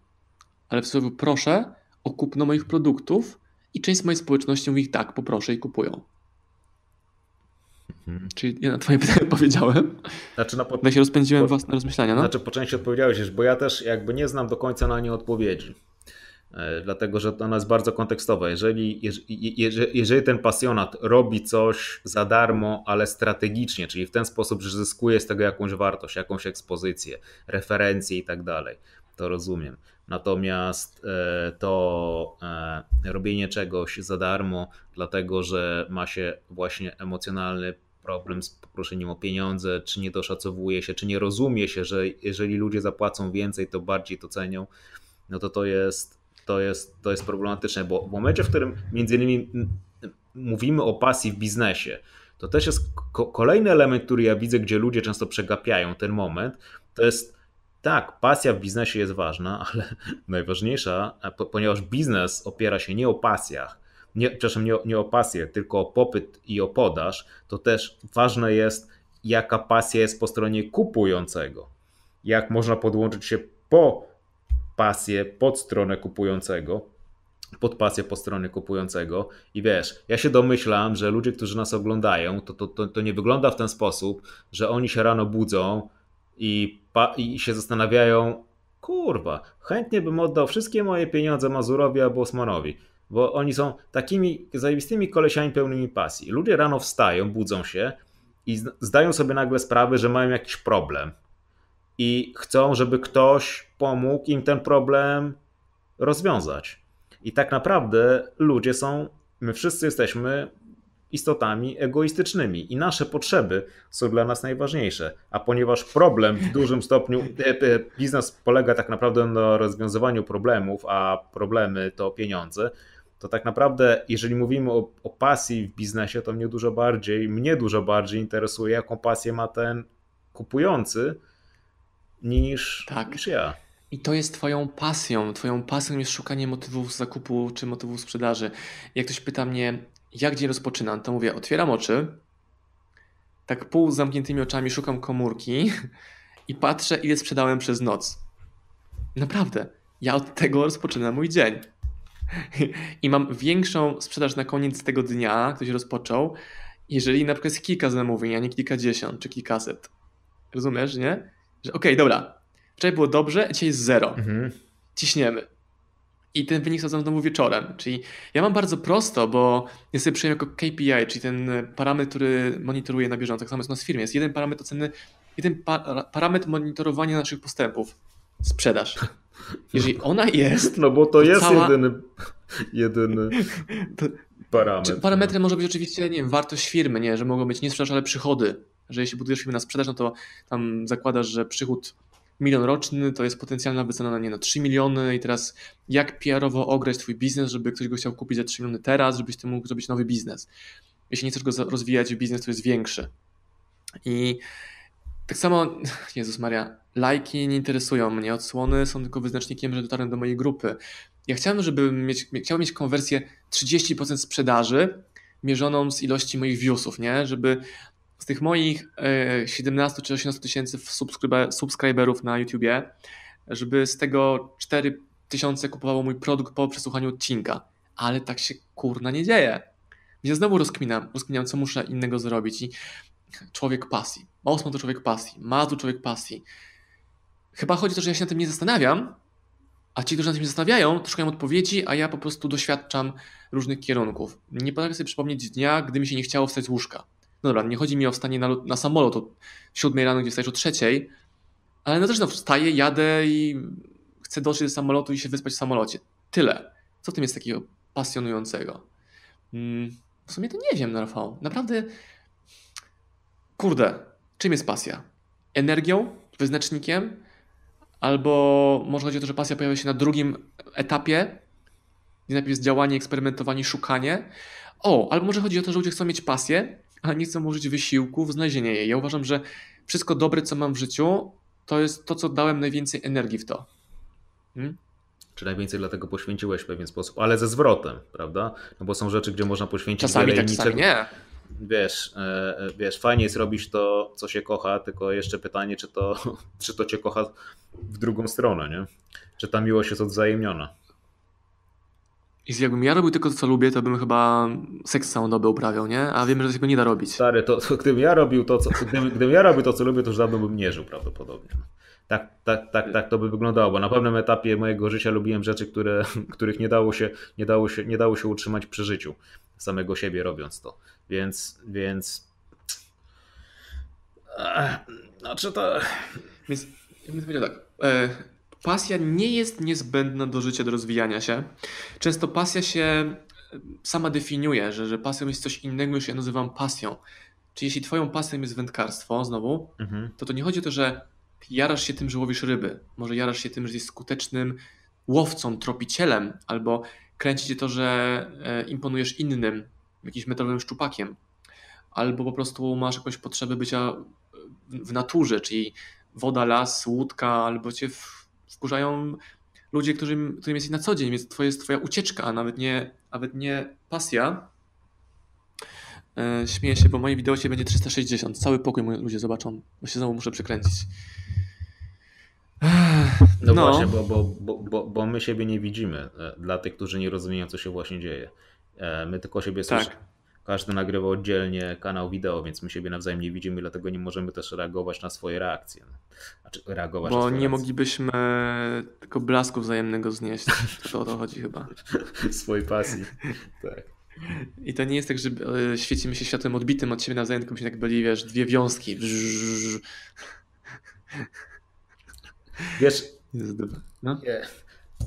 ale w sumie proszę o kupno moich produktów i część mojej społeczności mówi tak, poproszę i kupują. Mhm. Czyli ja na twoje pytanie powiedziałem. Znaczy na po... Ja się rozpędziłem po... własne rozmyślania. No? Znaczy po części odpowiedziałeś, bo ja też jakby nie znam do końca na nie odpowiedzi. E, dlatego, że ona jest bardzo kontekstowa. Jeżeli, jeżeli, jeżeli ten pasjonat robi coś za darmo, ale strategicznie, czyli w ten sposób, że zyskuje z tego jakąś wartość, jakąś ekspozycję, referencje i tak dalej, to rozumiem. Natomiast e, to e, robienie czegoś za darmo, dlatego że ma się właśnie emocjonalny problem z poproszeniem o pieniądze, czy nie doszacowuje się, czy nie rozumie się, że jeżeli ludzie zapłacą więcej, to bardziej to cenią, no to to jest, to jest, to jest problematyczne, bo w momencie, w którym między innymi mówimy o pasji w biznesie, to też jest kolejny element, który ja widzę, gdzie ludzie często przegapiają ten moment, to jest tak, pasja w biznesie jest ważna, ale najważniejsza, ponieważ biznes opiera się nie o pasjach, nie, przepraszam, nie, nie o pasję, tylko o popyt i o podaż, to też ważne jest, jaka pasja jest po stronie kupującego. Jak można podłączyć się po pasję pod stronę kupującego, pod pasję po stronie kupującego. I wiesz, ja się domyślam, że ludzie, którzy nas oglądają, to, to, to, to nie wygląda w ten sposób, że oni się rano budzą i, i się zastanawiają, kurwa, chętnie bym oddał wszystkie moje pieniądze Mazurowi albo Osmanowi, bo oni są takimi zajebistymi kolesiami pełnymi pasji. Ludzie rano wstają, budzą się i zdają sobie nagle sprawę, że mają jakiś problem i chcą, żeby ktoś pomógł im ten problem rozwiązać. I tak naprawdę ludzie są, my wszyscy jesteśmy istotami egoistycznymi i nasze potrzeby są dla nas najważniejsze. A ponieważ problem w dużym stopniu, e, e, biznes polega tak naprawdę na rozwiązywaniu problemów, a problemy to pieniądze, to tak naprawdę, jeżeli mówimy o, o pasji w biznesie, to mnie dużo bardziej, mnie dużo bardziej interesuje, jaką pasję ma ten kupujący, niż, tak. niż ja. I to jest Twoją pasją. Twoją pasją jest szukanie motywów zakupu czy motywów sprzedaży. Jak ktoś pyta mnie, jak dzień rozpoczynam, to mówię, otwieram oczy, tak pół z zamkniętymi oczami szukam komórki i patrzę, ile sprzedałem przez noc. Naprawdę. Ja od tego rozpoczynam mój dzień. I mam większą sprzedaż na koniec tego dnia, który się rozpoczął, jeżeli na przykład jest kilka zamówień, a nie kilkadziesiąt czy kilkaset. Rozumiesz, nie? Że okej, okay, dobra, wczoraj było dobrze, dzisiaj jest zero. Mhm. Ciśniemy. I ten wynik sprawdzam znowu wieczorem. Czyli ja mam bardzo prosto, bo ja sobie przyjąłem jako KPI, czyli ten parametr, który monitoruję na bieżąco. Tak samo jest u nas w firmie. Jest jeden parametr oceny, jeden pa parametr monitorowania naszych postępów. Sprzedaż. Jeżeli ona jest. No bo to, to jest cała... jedyny, jedyny parametr. Parametrem może być oczywiście, nie wiem, wartość firmy, nie, że mogą być nie sprzedaż, ale przychody że jeśli budujesz firmę na sprzedaż, no to tam zakładasz, że przychód milion roczny to jest potencjalna wycena na nie na 3 miliony i teraz jak PR-owo ograć twój biznes, żeby ktoś go chciał kupić za 3 miliony teraz, żebyś ty mógł zrobić nowy biznes. Jeśli nie chcesz go rozwijać w biznes, to jest większy. I tak samo, Jezus Maria, lajki nie interesują mnie, odsłony są tylko wyznacznikiem, że dotarłem do mojej grupy. Ja chciałem, żeby mieć, chciałem mieć konwersję 30% sprzedaży mierzoną z ilości moich viewsów, nie? Żeby z tych moich 17 e, czy 18 tysięcy subskryberów na YouTubie, żeby z tego 4 tysiące kupowało mój produkt po przesłuchaniu odcinka. Ale tak się kurna nie dzieje. Więc znowu rozkminiam, rozkminiam, co muszę innego zrobić. I człowiek pasji. Osman to człowiek pasji. Ma tu człowiek pasji. Chyba chodzi o to, że ja się na tym nie zastanawiam, a ci, którzy na tym się zastanawiają, to szukają odpowiedzi, a ja po prostu doświadczam różnych kierunków. Nie potrafię sobie przypomnieć dnia, gdy mi się nie chciało wstać z łóżka. No dobra, nie chodzi mi o wstanie na, na samolot o 7 rano, gdzie wstajesz o 3, ale no też no, wstaję, jadę i chcę dotrzeć do samolotu i się wyspać w samolocie. Tyle. Co w tym jest takiego pasjonującego? Hmm, w sumie to nie wiem, no Rafał. Naprawdę, kurde, czym jest pasja? Energią? Wyznacznikiem? Albo może chodzi o to, że pasja pojawia się na drugim etapie, gdzie najpierw jest działanie, eksperymentowanie, szukanie. O, albo może chodzi o to, że ludzie chcą mieć pasję, a nie chcę włożyć wysiłku w znalezienie jej. Ja uważam, że wszystko dobre, co mam w życiu, to jest to, co dałem najwięcej energii w to. Hmm? Czy najwięcej dlatego poświęciłeś w pewien sposób, ale ze zwrotem, prawda? No bo są rzeczy, gdzie można poświęcić czasami wiele tak, czasami nie. Wiesz, e, e, wiesz, fajnie jest robić to, co się kocha, tylko jeszcze pytanie, czy to, czy to cię kocha w drugą stronę, nie? Czy ta miłość jest odwzajemniona? I jakbym ja robił tylko to, co lubię, to bym chyba seks całą dobę uprawiał, nie? A wiem, że tego nie da robić. Stary, to, to gdybym ja robił to, co, gdybym, gdybym ja robił to, co lubię, to już dawno bym nie żył prawdopodobnie. Tak, tak, tak, tak to by wyglądało, bo na pewnym etapie mojego życia lubiłem rzeczy, które, których nie dało, się, nie, dało się, nie dało się utrzymać przy życiu, samego siebie robiąc to. Więc, więc... Znaczy to... Więc, ja bym powiedział tak, e, pasja nie jest niezbędna do życia, do rozwijania się. Często pasja się e, sama definiuje, że, że pasją jest coś innego niż ja nazywam pasją. Czyli jeśli twoją pasją jest wędkarstwo, znowu, mhm. to to nie chodzi o to, że jarasz się tym, że łowisz ryby. Może jarasz się tym, że jesteś skutecznym łowcą, tropicielem, albo kręci cię to, że e, imponujesz innym, jakimś metalowym szczupakiem, albo po prostu masz jakąś potrzebę bycia w naturze, czyli woda, las, łódka, albo cię wkurzają ludzie, którym, którym jesteś na co dzień, więc to jest twoja ucieczka, a nawet nie, nawet nie pasja. E, śmieję się, bo moje wideo się będzie 360. Cały pokój moi ludzie zobaczą, bo się znowu muszę przekręcić. No, no, właśnie, bo, bo, bo, bo, bo my siebie nie widzimy. E, dla tych, którzy nie rozumieją, co się właśnie dzieje. E, my tylko siebie tak. słyszymy. Każdy nagrywa oddzielnie kanał wideo, więc my siebie nawzajem nie widzimy, dlatego nie możemy też reagować na swoje reakcje. Znaczy, reagować Bo nie reakcje. moglibyśmy tylko blasku wzajemnego znieść. To o to chodzi chyba. Swojej pasji. Tak. I to nie jest tak, że e, świecimy się światłem odbitym od siebie nawzajem, tylko byśmy tak byli, wiesz, dwie wiązki. Wiesz, no?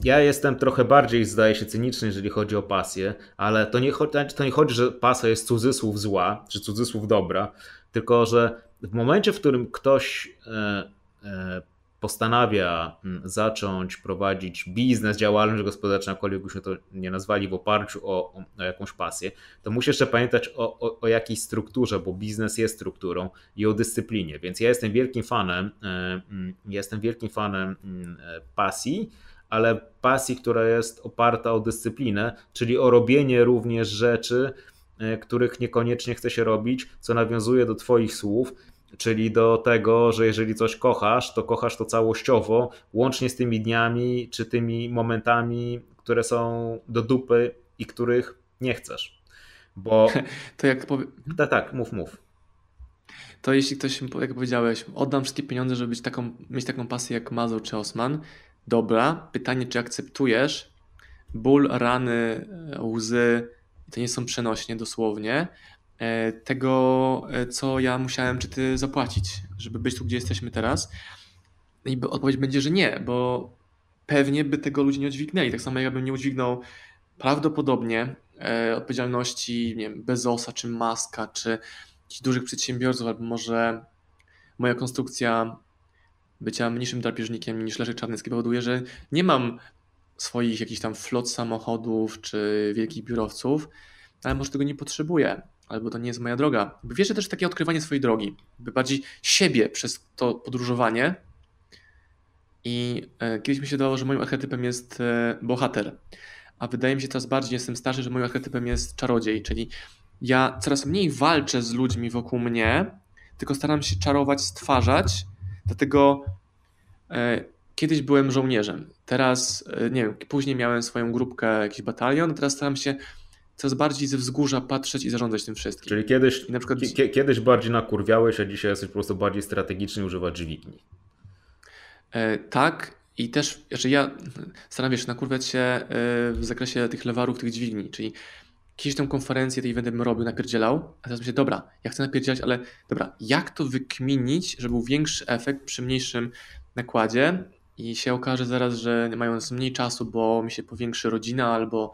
Ja jestem trochę bardziej, zdaje się, cyniczny, jeżeli chodzi o pasję, ale to nie, chodzi, to nie chodzi, że pasja jest cudzysłów zła, czy cudzysłów dobra, tylko że w momencie, w którym ktoś e, e, postanawia mm, zacząć prowadzić biznes, działalność gospodarczą, jakkolwiek byśmy to nie nazwali, w oparciu o, o jakąś pasję, to musi jeszcze pamiętać o, o, o, jakiejś strukturze, bo biznes jest strukturą i o dyscyplinie. Więc ja jestem wielkim fanem, e, mm, jestem wielkim fanem mm, pasji, ale pasji, która jest oparta o dyscyplinę, czyli o robienie również rzeczy, e, których niekoniecznie chce się robić, co nawiązuje do Twoich słów, czyli do tego, że jeżeli coś kochasz, to kochasz to całościowo, łącznie z tymi dniami czy tymi momentami, które są do dupy i których nie chcesz. Bo. To jak powie... Tak, tak, mów, mów. To jeśli ktoś, jak powiedziałeś, oddam wszystkie pieniądze, żeby być taką, mieć taką pasję jak Mazur czy Osman, dobra, pytanie, czy akceptujesz ból, rany, łzy, to nie są przenośnie dosłownie, E, tego, e, co ja musiałem czy ty zapłacić, żeby być tu, gdzie jesteśmy teraz. I odpowiedź będzie, że nie, bo pewnie by tego ludzie nie udźwignęli. Tak samo jak ja bym nie udźwignął prawdopodobnie e, odpowiedzialności nie wiem, Bezosa, czy Maska, czy jakichś dużych przedsiębiorców, albo może moja konstrukcja bycia mniejszym drapieżnikiem niż Leszek Czarnycki powoduje, że nie mam swoich jakichś tam flot samochodów czy wielkich biurowców, ale może tego nie potrzebuję albo to nie jest moja droga. Wiesz, że też takie odkrywanie swojej drogi, by bardziej siebie przez to podróżowanie. I e, kiedyś mi się dało, że moim archetypem jest e, bohater, a wydaje mi się teraz bardziej, jestem starszy, że moim archetypem jest czarodziej, czyli ja coraz mniej walczę z ludźmi wokół mnie, tylko staram się czarować, stwarzać, dlatego e, kiedyś byłem żołnierzem, teraz, nie wiem, później miałem swoją grupkę, jakiś batalion, teraz staram się coraz bardziej ze wzgórza patrzeć i zarządzać tym wszystkim. Czyli kiedyś, na przykład... kiedyś bardziej nakurwiałeś, a dzisiaj jesteś po prostu bardziej strategiczny używać dźwigni. E, tak i też, znaczy ja staram się nakurwiać się e, w zakresie tych lewarów, tych dźwigni, czyli kiedyś tę konferencję tej będę robił, napierdzielał, a teraz myślę, dobra, ja chcę napierdzielać, ale dobra, jak to wykminić, żeby był większy efekt przy mniejszym nakładzie i się okaże zaraz, że mając mniej czasu, bo mi się powiększy rodzina albo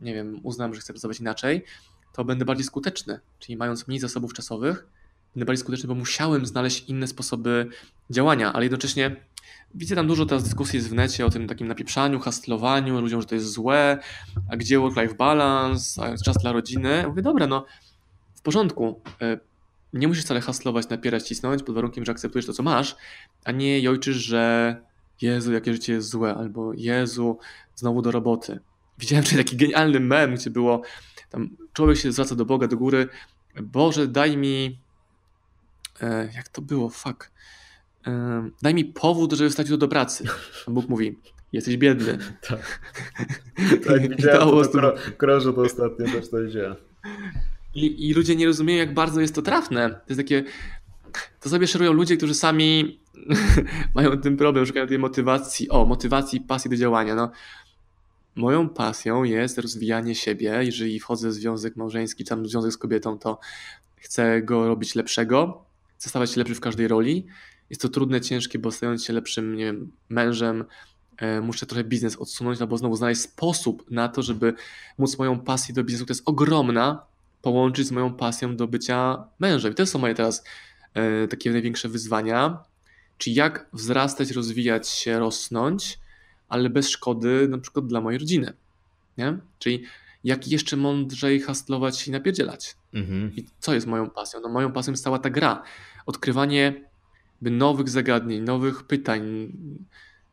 nie wiem, uznam, że chcę pracować inaczej, to będę bardziej skuteczny. Czyli mając mniej zasobów czasowych, będę bardziej skuteczny, bo musiałem znaleźć inne sposoby działania, ale jednocześnie widzę tam dużo teraz dyskusji jest w necie o tym takim napieprzaniu, hastlowaniu, ludziom, że to jest złe, a gdzie work-life balance, a czas dla rodziny. Mówię, dobra, no w porządku, e, nie musisz wcale hastlować, napierać, cisnąć pod warunkiem, że akceptujesz to, co masz, a nie jojczysz, że Jezu, jakie życie jest złe, albo Jezu, znowu do roboty. Widziałem wczoraj taki genialny mem, gdzie było, tam człowiek się zwraca do Boga, do góry, Boże, daj mi, e, jak to było, fuck, daj mi powód, żeby wstać do pracy. Bóg mówi, jesteś biedny. tak, tak widziałem, to, to krążę to ostatnio, też to widziałem. I, I ludzie nie rozumieją, jak bardzo jest to trafne. To jest takie, to sobie szerują ludzie, którzy sami mają ten problem, szukają tej motywacji, o, motywacji, pasji do działania. No, Moją pasją jest rozwijanie siebie. Jeżeli wchodzę w związek małżeński, tam związek z kobietą, to chcę go robić lepszego, chcę stawać się lepszy w każdej roli. Jest to trudne, ciężkie, bo stając się lepszym nie wiem, mężem, e, muszę trochę biznes odsunąć, albo znowu znaleźć sposób na to, żeby móc moją pasję do biznesu, która jest ogromna, połączyć z moją pasją do bycia mężem. I to są moje teraz e, takie największe wyzwania. Czyli jak wzrastać, rozwijać się, rosnąć, ale bez szkody na przykład dla mojej rodziny. Nie? Czyli jak jeszcze mądrzej hastlować i napierdzielać. Mhm. I co jest moją pasją? No moją pasją jest cała ta gra. Odkrywanie nowych zagadnień, nowych pytań,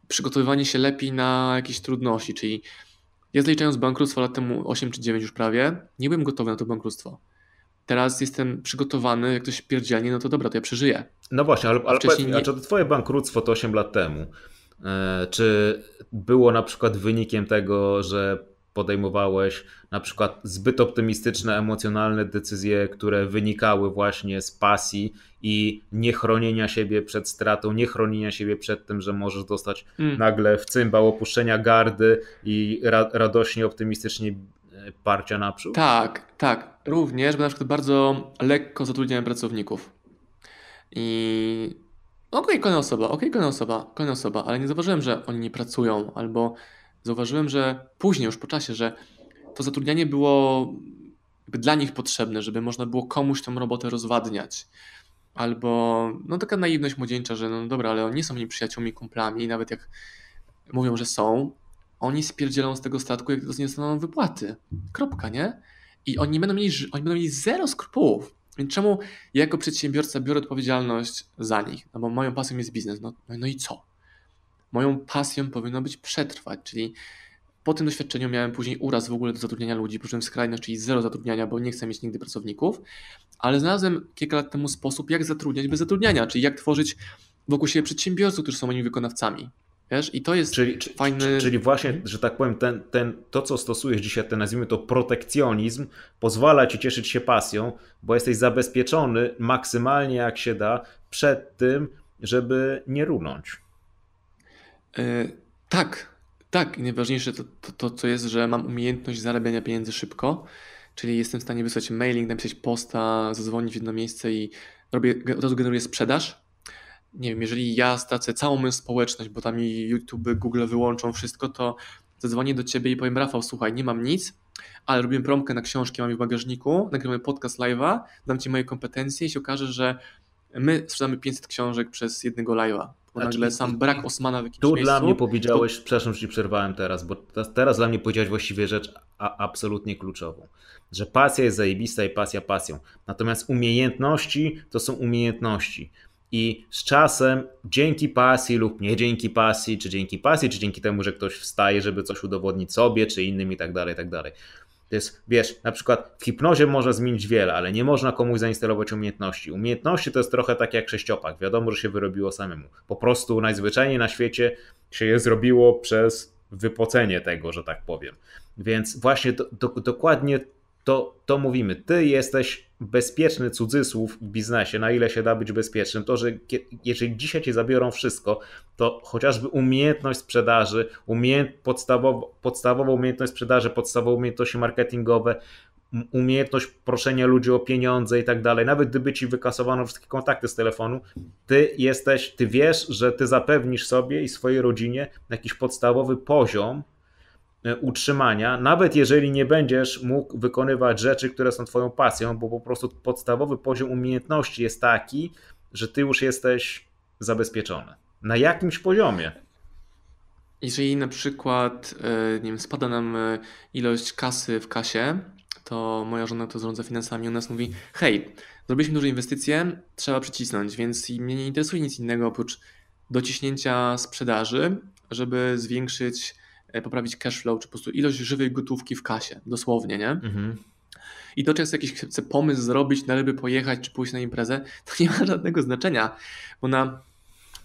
przygotowywanie się lepiej na jakieś trudności, czyli ja zliczając bankructwo lat temu 8 czy 9 już prawie, nie byłem gotowy na to bankructwo. Teraz jestem przygotowany, jak ktoś pierdzielnie, no to dobra, to ja przeżyję. No właśnie, ale, ale powiedz, nie... a czy to twoje bankructwo to 8 lat temu, e, czy było na przykład wynikiem tego, że podejmowałeś na przykład zbyt optymistyczne, emocjonalne decyzje, które wynikały właśnie z pasji i niechronienia siebie przed stratą, niechronienia siebie przed tym, że możesz dostać mm. nagle w cymbał opuszczenia gardy i ra radośnie, optymistycznie e, parcia naprzód? Tak, tak. Również, bo na przykład bardzo lekko zatrudniałem pracowników. I okej, okay, kolejna osoba, okej, okay, kolejna osoba, kolejna osoba, ale nie zauważyłem, że oni nie pracują albo zauważyłem, że później już po czasie, że to zatrudnianie było dla nich potrzebne, żeby można było komuś tą robotę rozwadniać. Albo no taka naiwność młodzieńcza, że no dobra, ale oni nie są mi przyjaciółmi, kumplami, nawet jak mówią, że są, oni spierdzielą z tego statku, jak nie dostaną wypłaty. Kropka, nie? I oni będą mieli, oni będą mieli zero skrupułów. Więc czemu ja jako przedsiębiorca biorę odpowiedzialność za nich? No bo moją pasją jest biznes. No, no, no i co? Moją pasją powinno być przetrwać, czyli po tym doświadczeniu miałem później uraz w ogóle do zatrudniania ludzi, poszedłem w skrajność, czyli zero zatrudniania, bo nie chcę mieć nigdy pracowników, ale znalazłem kilka lat temu sposób, jak zatrudniać bez zatrudniania, czyli jak tworzyć wokół siebie przedsiębiorców, którzy są moimi wykonawcami. Wiesz? I to jest czyli, fajny. Czyli właśnie, że tak powiem, ten, ten, to, co stosujesz dzisiaj, ten nazwijmy to protekcjonizm, pozwala ci cieszyć się pasją, bo jesteś zabezpieczony maksymalnie jak się da przed tym, żeby nie runąć. E, tak, tak. I najważniejsze to, to, to, co jest, że mam umiejętność zarabiania pieniędzy szybko, czyli jestem w stanie wysłać mailing, napisać posta, zadzwonić w jedno miejsce i robię, od razu generuję sprzedaż. Nie wiem, jeżeli ja stracę całą moją społeczność, bo tam mi YouTube, Google wyłączą wszystko, to zadzwonię do ciebie i powiem, Rafał, słuchaj, nie mam nic, ale robię promkę na książki, mam je w bagażniku, nagrywamy podcast live'a, dam ci moje kompetencje i się okaże, że my sprzedamy 500 książek przez jednego live'a. Bo znaczy, nagle sam brak Osmana w jakimś Tu miejscu, dla mnie powiedziałeś, to... przepraszam, że ci przerwałem teraz, bo teraz dla mnie powiedziałeś właściwie rzecz a, absolutnie kluczową. Że pasja jest zajebista i pasja pasją. Natomiast umiejętności to są umiejętności. I z czasem, dzięki pasji lub nie dzięki pasji, czy dzięki pasji, czy dzięki temu, że ktoś wstaje, żeby coś udowodnić sobie, czy innym i tak dalej, i tak dalej. To jest, wiesz, na przykład w hipnozie można zmienić wiele, ale nie można komuś zainstalować umiejętności. Umiejętności to jest trochę tak jak sześciopak. Wiadomo, że się wyrobiło samemu. Po prostu najzwyczajniej na świecie się je zrobiło przez wypocenie tego, że tak powiem. Więc właśnie do, do, dokładnie to, to mówimy. Ty jesteś bezpieczny cudzysłów w biznesie, na ile się da być bezpiecznym. To, że jeżeli dzisiaj ci zabiorą wszystko, to chociażby umiejętność sprzedaży, umiejęt, podstawowo, podstawowa umiejętność sprzedaży, podstawowe umiejętności marketingowe, umiejętność proszenia ludzi o pieniądze i tak dalej, nawet gdyby ci wykasowano wszystkie kontakty z telefonu, ty jesteś, ty wiesz, że ty zapewnisz sobie i swojej rodzinie jakiś podstawowy poziom utrzymania, nawet jeżeli nie będziesz mógł wykonywać rzeczy, które są Twoją pasją, bo po prostu podstawowy poziom umiejętności jest taki, że Ty już jesteś zabezpieczony. Na jakimś poziomie. Jeżeli na przykład e, nie wiem, spada nam e, ilość kasy w kasie, to moja żona, to zarządza finansami, u nas mówi: Hej, zrobiliśmy duże inwestycje, trzeba przycisnąć, więc mnie nie interesuje nic innego oprócz dociśnięcia sprzedaży, żeby zwiększyć E, poprawić cash flow, czy po prostu ilość żywej gotówki w kasie, dosłownie, nie? Mhm. I to, czy jest jakiś chce pomysł zrobić, na ryby pojechać, czy pójść na imprezę, to nie ma żadnego znaczenia, bo na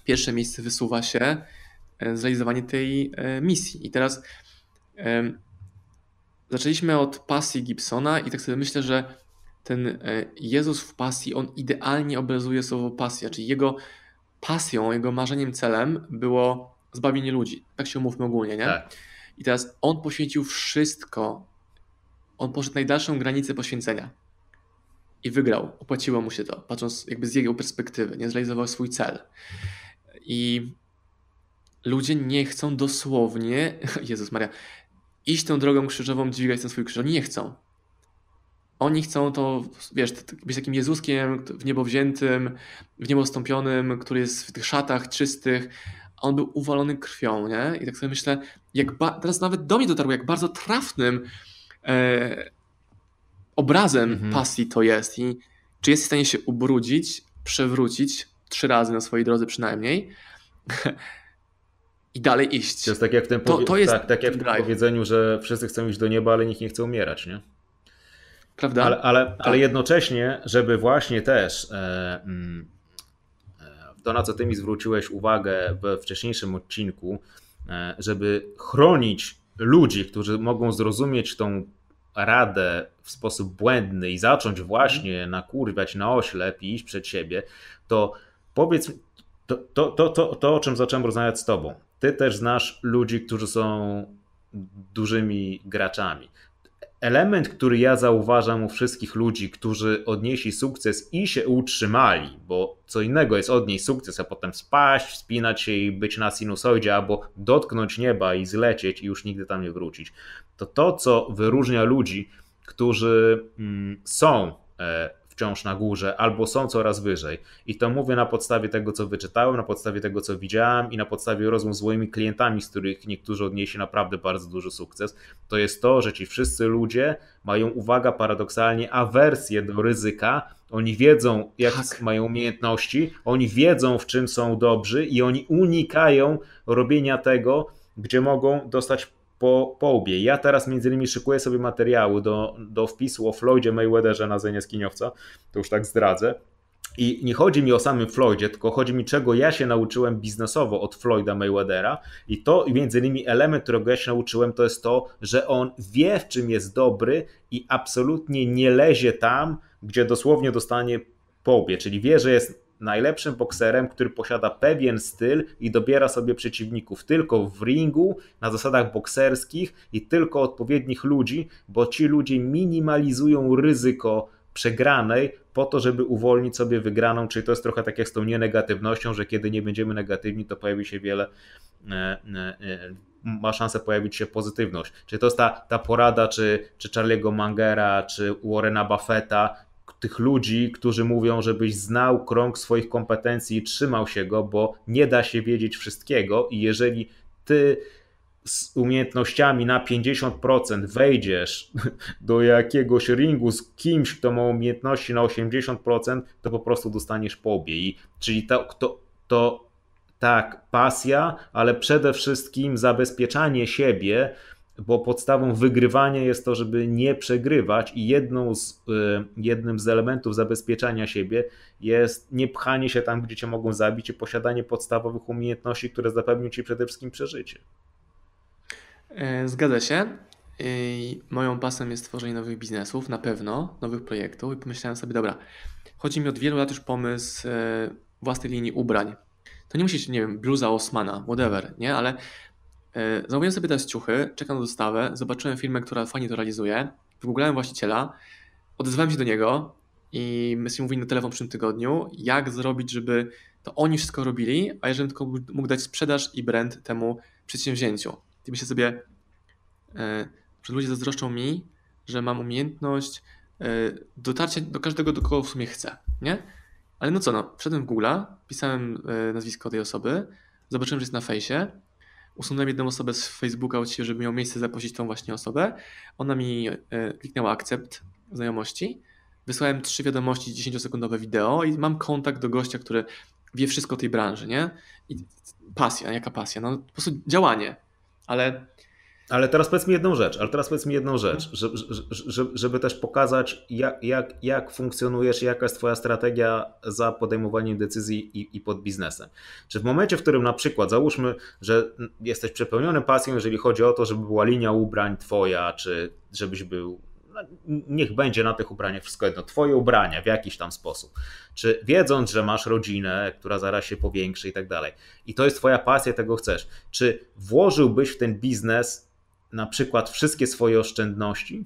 pierwsze miejsce wysuwa się e, zrealizowanie tej e, misji. I teraz zaczęliśmy od pasji Gibsona i tak sobie myślę, że ten Jezus w pasji, on idealnie obrazuje słowo pasja, czyli jego pasją, jego marzeniem, celem było zbawienie ludzi. Tak się umówmy ogólnie, nie? Tak. I teraz on poświęcił wszystko. On poszedł najdalszą granicę poświęcenia. I wygrał. Opłaciło mu się to, patrząc jakby z jego perspektywy. Nie zrealizował swój cel. I ludzie nie chcą dosłownie, Jezus Maria, iść tą drogą krzyżową, dźwigać ten swój krzyż. Oni nie chcą. Oni chcą to, wiesz, być takim Jezuskiem w niebo wziętym, w niebo stąpionym, który jest w tych szatach czystych, on był uwalony krwią, nie? I tak sobie myślę, jak teraz nawet do mnie dotarło, jak bardzo trafnym e, obrazem mhm. pasji to jest i czy jest w stanie się ubrudzić, przewrócić, trzy razy na swojej drodze przynajmniej i dalej iść. To jest tak jak w tym, to, to jest tak, tak jak w tym powiedzeniu, że wszyscy chcą iść do nieba, ale nikt nie chce umierać, nie? Prawda? Ale, ale, tak. ale jednocześnie, żeby właśnie też e, mm, to, na co ty mi zwróciłeś uwagę we wcześniejszym odcinku, e, żeby chronić ludzi, którzy mogą zrozumieć tą radę w sposób błędny i zacząć właśnie nakurwiać na oślep i iść przed siebie, to powiedz to, to, to, to, to o czym zacząłem rozmawiać z tobą. Ty też znasz ludzi, którzy są dużymi graczami. Element, który ja zauważam u wszystkich ludzi, którzy odnieśli sukces i się utrzymali, bo co innego jest odnieść sukces, a potem spaść, wspinać się i być na sinusoidzie, albo dotknąć nieba i zlecieć i już nigdy tam nie wrócić. To to, co wyróżnia ludzi, którzy mm, są e, wciąż na górze, albo są coraz wyżej. I to mówię na podstawie tego, co wyczytałem, na podstawie tego, co widziałem i na podstawie rozmów z moimi klientami, z których niektórzy odnieśli naprawdę bardzo duży sukces. To jest to, że ci wszyscy ludzie mają, uwaga, paradoksalnie awersję do ryzyka. Oni wiedzą, jak tak. mają umiejętności, oni wiedzą, w czym są dobrzy i oni unikają robienia tego, gdzie mogą dostać po, po łbie. Ja teraz między innymi szykuję sobie materiały do, do wpisu o Floydzie Mayweatherze na zenie skiniowca, to już tak zdradzę. I nie chodzi mi o samym Floydzie, tylko chodzi mi, czego ja się nauczyłem biznesowo od Floyda Mayweathera. I to między innymi element, którego ja się nauczyłem, to jest to, że on wie, w czym jest dobry i absolutnie nie lezie tam, gdzie dosłownie dostanie po łbie. Czyli wie, że jest najlepszym bokserem, który posiada pewien styl i dobiera sobie przeciwników tylko w ringu, na zasadach bokserskich i tylko odpowiednich ludzi, bo ci ludzie minimalizują ryzyko przegranej po to, żeby uwolnić sobie wygraną, czyli to jest trochę tak jak z tą nienegatywnością, że kiedy nie będziemy negatywni, to pojawi się wiele e, e, e, ma szansę pojawić się pozytywność. Czyli to jest ta, ta porada, czy, czy Charlie'ego Mangera, czy Warrena Buffetta, tych ludzi, którzy mówią, żebyś znał krąg swoich kompetencji i trzymał się go, bo nie da się wiedzieć wszystkiego i jeżeli ty z umiejętnościami na 50% wejdziesz do jakiegoś ringu z kimś, kto ma umiejętności na 80%, to po prostu dostaniesz pobie. I, czyli to, to, to tak, pasja, ale przede wszystkim zabezpieczanie siebie bo podstawą wygrywania jest to, żeby nie przegrywać i jedną z, y, jednym z elementów zabezpieczania siebie jest nie pchanie się tam, gdzie cię mogą zabić i posiadanie podstawowych umiejętności, które zapewnią ci przede wszystkim przeżycie. E, zgadza się. I moją pasem jest tworzenie nowych biznesów, na pewno, nowych projektów i pomyślałem sobie, dobra, chodzi mi od wielu lat już pomysł e, własnej linii ubrań. To nie musi być, nie wiem, bluza Osmana, whatever, nie? Ale E, zamówiłem sobie teraz ciuchy, czekam na dostawę, zobaczyłem firmę, która fajnie to realizuje, wygooglałem właściciela, odezwałem się do niego i my sobie mówili na telefon w przyszłym tygodniu, jak zrobić, żeby to oni wszystko robili, a jeżeli tylko mógł dać sprzedaż i brand temu przedsięwzięciu. I myślę sobie, e, że ludzie zazdroszczą mi, że mam umiejętność e, dotarcia do każdego, do kogo w sumie chcę, nie? Ale no co, no, wszedłem w Google, pisałem nazwisko tej osoby, zobaczyłem, że jest na fejsie, usunąłem jedną osobę z Facebooka od siebie, żeby miał miejsce zaprosić tą właśnie osobę. Ona mi e, kliknęła akcept znajomości. Wysłałem trzy wiadomości 10-sekundowe wideo i mam kontakt do gościa, który wie wszystko o tej branży, nie? I pasja, jaka pasja? No po prostu działanie. Ale ale teraz powiedz mi jedną rzecz, ale teraz powiedz mi jedną rzecz, żeby, żeby, żeby też pokazać, jak, jak, jak funkcjonujesz, jaka jest Twoja strategia za podejmowaniem decyzji i, i pod biznesem. Czy w momencie, w którym na przykład załóżmy, że jesteś przepełniony pasją, jeżeli chodzi o to, żeby była linia ubrań Twoja, czy żebyś był no, niech będzie na tych ubraniach wszystko jedno, twoje ubrania w jakiś tam sposób. Czy wiedząc, że masz rodzinę, która zaraz się powiększy i tak dalej, i to jest twoja pasja, tego chcesz, czy włożyłbyś w ten biznes na przykład wszystkie swoje oszczędności?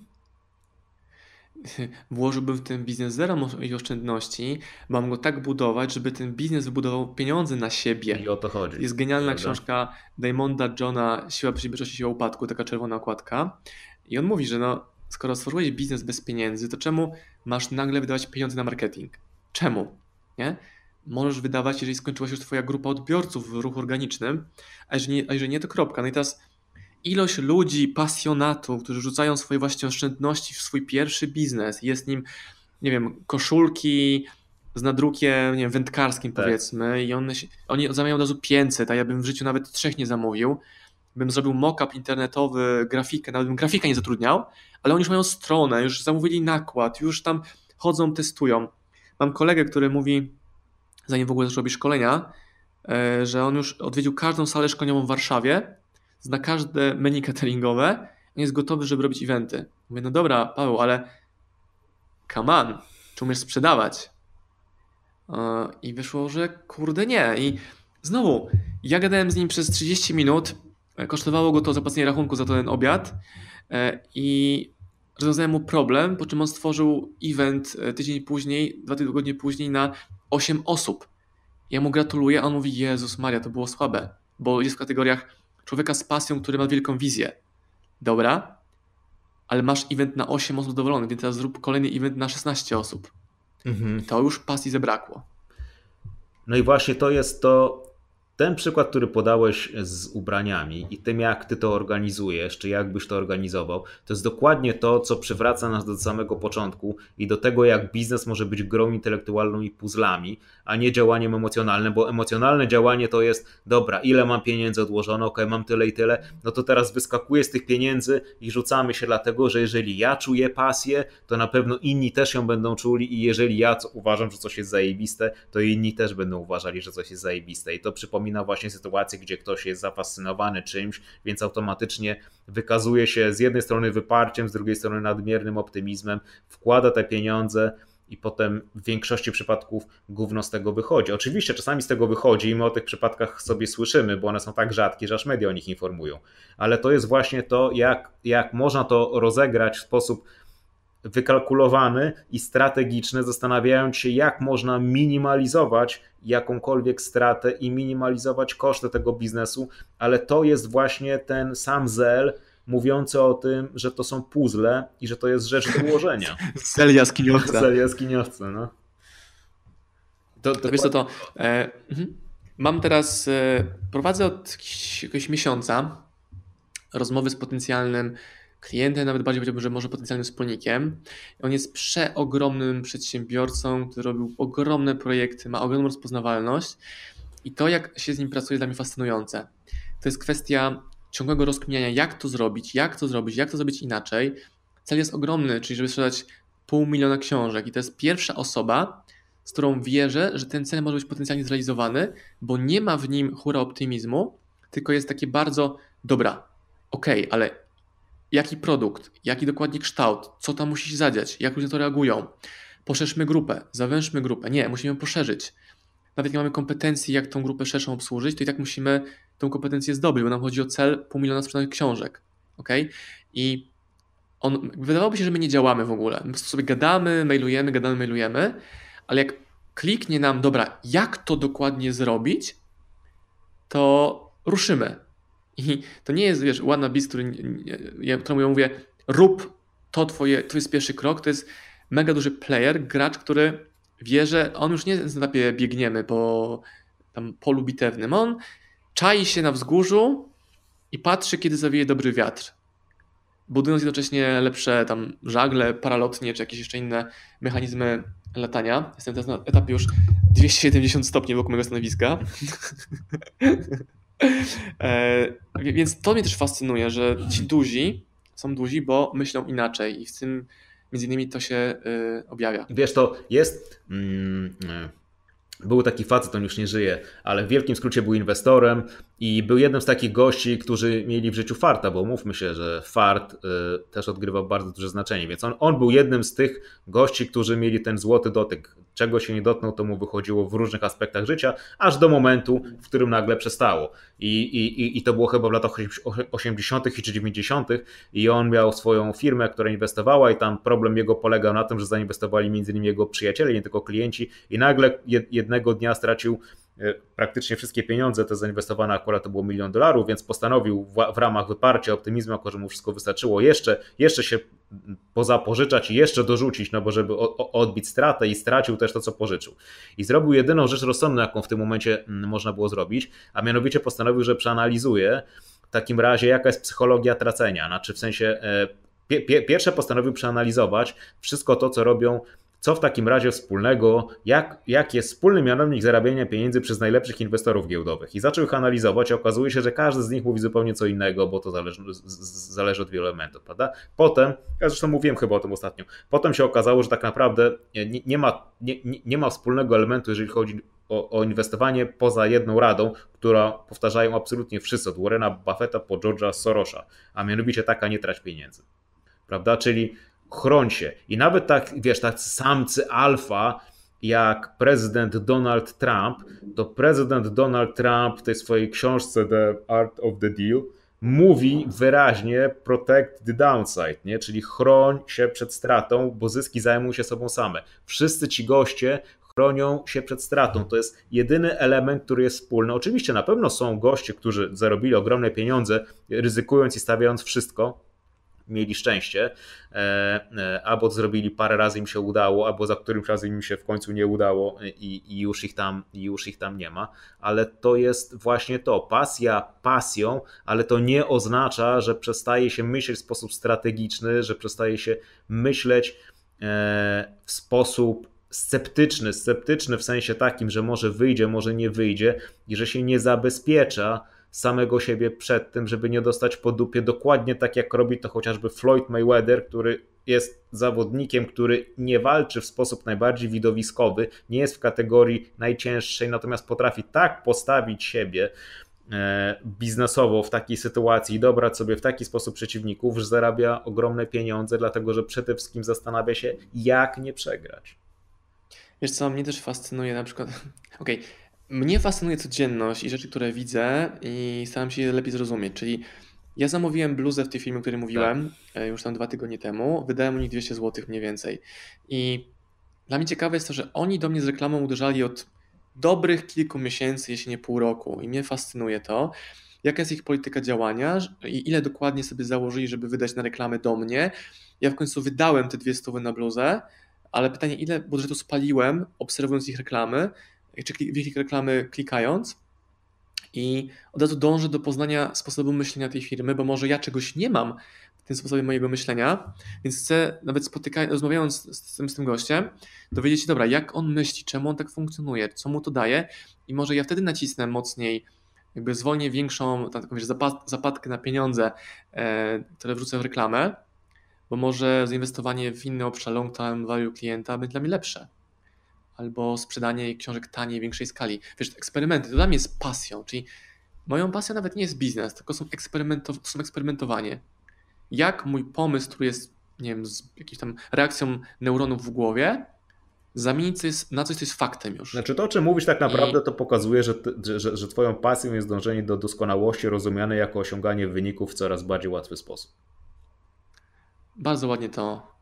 Włożyłbym w ten biznes zero moich oszczędności, mam go tak budować, żeby ten biznes wybudował pieniądze na siebie. I o to chodzi. Jest genialna Prawda? książka Diamonda Johna Siła przedsiębiorczości, siła upadku, taka czerwona okładka. I on mówi, że no, skoro stworzyłeś biznes bez pieniędzy, to czemu masz nagle wydawać pieniądze na marketing? Czemu? Nie? Możesz wydawać, jeżeli skończyła się już Twoja grupa odbiorców w ruchu organicznym, a jeżeli nie, a jeżeli nie to kropka. No i teraz ilość ludzi, pasjonatów, którzy rzucają swoje właśnie oszczędności w swój pierwszy biznes, jest nim, nie wiem, koszulki z nadrukiem nie wiem, wędkarskim tak. powiedzmy i one oni zamawiają od razu 500, a ja bym w życiu nawet trzech nie zamówił. Bym zrobił mock-up internetowy, grafikę, nawet bym grafika nie zatrudniał, ale oni już mają stronę, już zamówili nakład, już tam chodzą, testują. Mam kolegę, który mówi, zanim w ogóle zaczął robić szkolenia, e, że on już odwiedził każdą salę szkoleniową w Warszawie, zna każde menu cateringowe, i jest gotowy, żeby robić eventy. Mówię, no dobra, Paweł, ale come on, czy umiesz sprzedawać? E, I wyszło, że kurde nie. I znowu, ja gadałem z nim przez 30 minut, e, kosztowało go to zapłacenie rachunku za ten obiad i rozwiązałem mu problem, po czym on stworzył event tydzień później, dwa tygodnie później na 8 osób. Ja mu gratuluję, a on mówi: Jezus Maria, to było słabe, bo jest w kategoriach człowieka z pasją, który ma wielką wizję. Dobra, ale masz event na 8 osób zadowolonych, więc teraz zrób kolejny event na 16 osób. Mhm. To już pasji zabrakło. No i właśnie to jest to, ten przykład, który podałeś z ubraniami i tym, jak ty to organizujesz, czy jak byś to organizował, to jest dokładnie to, co przywraca nas do samego początku i do tego, jak biznes może być grą intelektualną i puzzlami, a nie działaniem emocjonalnym, bo emocjonalne działanie to jest, dobra, ile mam pieniędzy odłożone, ok, mam tyle i tyle, no to teraz wyskakuję z tych pieniędzy i rzucamy się dlatego, że jeżeli ja czuję pasję, to na pewno inni też ją będą czuli i jeżeli ja uważam, że coś jest zajebiste, to inni też będą uważali, że coś jest zajebiste. I to przypomina przypomina właśnie sytuację, gdzie ktoś jest zafascynowany czymś, więc automatycznie wykazuje się z jednej strony wyparciem, z drugiej strony nadmiernym optymizmem, wkłada te pieniądze i potem w większości przypadków gówno z tego wychodzi. Oczywiście czasami z tego wychodzi i my o tych przypadkach sobie słyszymy, bo one są tak rzadkie, że aż media o nich informują. Ale to jest właśnie to, jak, jak można to rozegrać w sposób wykalkulowany i strategiczny, zastanawiając się, jak można minimalizować jakąkolwiek stratę i minimalizować koszty tego biznesu, ale to jest właśnie ten sam zel mówiący o tym, że to są puzzle i że to jest rzecz do ułożenia. zel jaskiniowca. Zel jaskiniowca, no. To, to Wiesz co, to e, mhm. mam teraz, e, prowadzę od jakiegoś, jakiegoś miesiąca rozmowy z potencjalnym klientem, nawet bardziej powiedziałbym, że może potencjalnym wspólnikiem. On jest przeogromnym przedsiębiorcą, który robił ogromne projekty, ma ogromną rozpoznawalność i to, jak się z nim pracuje, dla mnie fascynujące. To jest kwestia ciągłego rozkminiania, jak to zrobić, jak to zrobić, jak to zrobić inaczej. Cel jest ogromny, czyli żeby sprzedać pół miliona książek i to jest pierwsza osoba, z którą wierzę, że ten cel może być potencjalnie zrealizowany, bo nie ma w nim hura optymizmu, tylko jest takie bardzo, dobra, okej, okay, ale jaki produkt, jaki dokładnie kształt, co tam musi się zadziać, jak ludzie na to reagują. Poszerzmy grupę, zawężmy grupę. Nie, musimy ją poszerzyć. Nawet nie mamy kompetencji, jak tą grupę szerszą obsłużyć, to i tak musimy tą kompetencję zdobyć, bo nam chodzi o cel pół miliona sprzedanych książek. ok? I on, wydawałoby się, że my nie działamy w ogóle. My sobie gadamy, mailujemy, gadamy, mailujemy, ale jak kliknie nam, dobra, jak to dokładnie zrobić, to ruszymy. I to nie jest, wiesz, one bis, który, któremu ja mówię, rób to twoje, to jest pierwszy krok, to jest mega duży player, gracz, który wie, że on już nie na etapie biegniemy po tam polu bitewnym, on czai się na wzgórzu i patrzy, kiedy zawieje dobry wiatr. Budując jednocześnie lepsze tam żagle, paralotnie, czy jakieś jeszcze inne mechanizmy latania. Jestem teraz na etapie już 270 stopni wokół mojego stanowiska. E, więc to mnie też fascynuje, że ci duzi są duzi, bo myślą inaczej i w tym między innymi to się y, objawia. Wiesz, to jest. Mm, był taki facet, on już nie żyje, ale w wielkim skrócie był inwestorem i był jednym z takich gości, którzy mieli w życiu farta, bo mówmy się, że fart y, też odgrywał bardzo duże znaczenie. Więc on, on był jednym z tych gości, którzy mieli ten złoty dotyk. Czego się nie dotknął, to mu wychodziło w różnych aspektach życia, aż do momentu, w którym nagle przestało. I, i, i to było chyba w latach 80. czy 90. I on miał swoją firmę, która inwestowała, i tam problem jego polegał na tym, że zainwestowali między innymi jego przyjaciele, nie tylko klienci, i nagle jednego dnia stracił E, praktycznie wszystkie pieniądze te zainwestowane akurat to było milion dolarów, więc postanowił w, ramach wyparcia optymizmu, jako że mu wszystko wystarczyło, jeszcze, jeszcze się pozapożyczać i jeszcze dorzucić, no bo żeby odbić stratę i stracił też to, co pożyczył. I zrobił jedyną rzecz rozsądną, jaką w tym momencie mm, można było zrobić, a mianowicie postanowił, że przeanalizuje w takim razie, jaka jest psychologia tracenia, znaczy w sensie e, Pierwsze postanowił przeanalizować wszystko to, co robią co w takim razie wspólnego, jak, jak jest wspólny mianownik zarabiania pieniędzy przez najlepszych inwestorów giełdowych. I zaczął ich analizować, i okazuje się, że każdy z nich mówi zupełnie co innego, bo to zależy, zależy od wielu elementów, prawda? Potem, ja zresztą mówiłem chyba o tym ostatnio, potem się okazało, że tak naprawdę nie, nie ma, nie, nie ma wspólnego elementu, jeżeli chodzi o, o, inwestowanie poza jedną radą, która powtarzają absolutnie wszyscy, od Warrena Buffetta po George'a Sorosza, a mianowicie taka nie trać pieniędzy. Prawda? Czyli chroń się. I nawet tak, wiesz, tak samcy alfa, jak prezydent Donald Trump, to prezydent Donald Trump w tej swojej książce The Art of the Deal mówi wyraźnie protect the downside, nie? czyli chroń się przed stratą, bo zyski zajmą się sobą same. Wszyscy ci goście chronią się przed stratą. To jest jedyny element, który jest wspólny. Oczywiście na pewno są goście, którzy zarobili ogromne pieniądze, ryzykując i stawiając wszystko, mieli szczęście, e, e, albo zrobili parę razy im się udało, albo za którymś razem im się w końcu nie udało i, i, już, ich tam, już ich tam nie ma. Ale to jest właśnie to. Pasja pasją, ale to nie oznacza, że przestaje się myśleć w sposób strategiczny, że przestaje się myśleć e, w sposób sceptyczny, sceptyczny w sensie takim, że może wyjdzie, może nie wyjdzie i że się nie zabezpiecza samego siebie przed tym, żeby nie dostać po dupie dokładnie tak jak robi to chociażby Floyd Mayweather, który jest zawodnikiem, który nie walczy w sposób najbardziej widowiskowy, nie jest w kategorii najcięższej, natomiast potrafi tak postawić siebie e, biznesowo w takiej sytuacji i dobrać sobie w taki sposób przeciwników, że zarabia ogromne pieniądze, dlatego że przede wszystkim zastanawia się, jak nie przegrać. Wiesz co, mnie też fascynuje na przykład, okej, okay. Mnie fascynuje codzienność i rzeczy, które widzę i staram się je lepiej zrozumieć, czyli ja zamówiłem bluzę w tej filmie, o której mówiłem tak. E, już tam dwa tygodnie temu, wydałem u nich 200 zł mniej więcej i dla mnie ciekawe jest to, że oni do mnie z reklamą uderzali od dobrych kilku miesięcy, jeśli nie pół roku i mnie fascynuje to, jaka jest ich polityka działania i ile dokładnie sobie założyli, żeby wydać na reklamy do mnie. Ja w końcu wydałem te dwie stówy na bluzę, ale pytanie, ile budżetu spaliłem, obserwując ich reklamy, czy w ich reklamy klikając, i od razu dążę do poznania sposobu myślenia tej firmy, bo może ja czegoś nie mam w tym sposobie mojego myślenia, więc chcę nawet spotykając, rozmawiając z tym, z tym gościem, dowiedzieć się, dobra, jak on myśli, czemu on tak funkcjonuje, co mu to daje. I może ja wtedy nacisnę mocniej, jakby zwolnię większą taką, wiesz, zapadkę na pieniądze, e, które wrzucę w reklamę, bo może zainwestowanie w inny obszar long term value klienta będzie dla mnie lepsze. Albo sprzedanie książek taniej, większej skali. Wiesz, eksperymenty to dla mnie jest pasją, czyli moją pasją nawet nie jest biznes, tylko są, eksperymentow- są eksperymentowanie. Jak mój pomysł, który jest, nie wiem, z jakąś tam reakcją neuronów w głowie, zamienić coś na coś, co jest faktem już. Znaczy to, o czym mówisz tak naprawdę, I... to pokazuje, że, że, że twoją pasją jest dążenie do doskonałości rozumiane jako osiąganie wyników w coraz bardziej łatwy sposób. Bardzo ładnie to.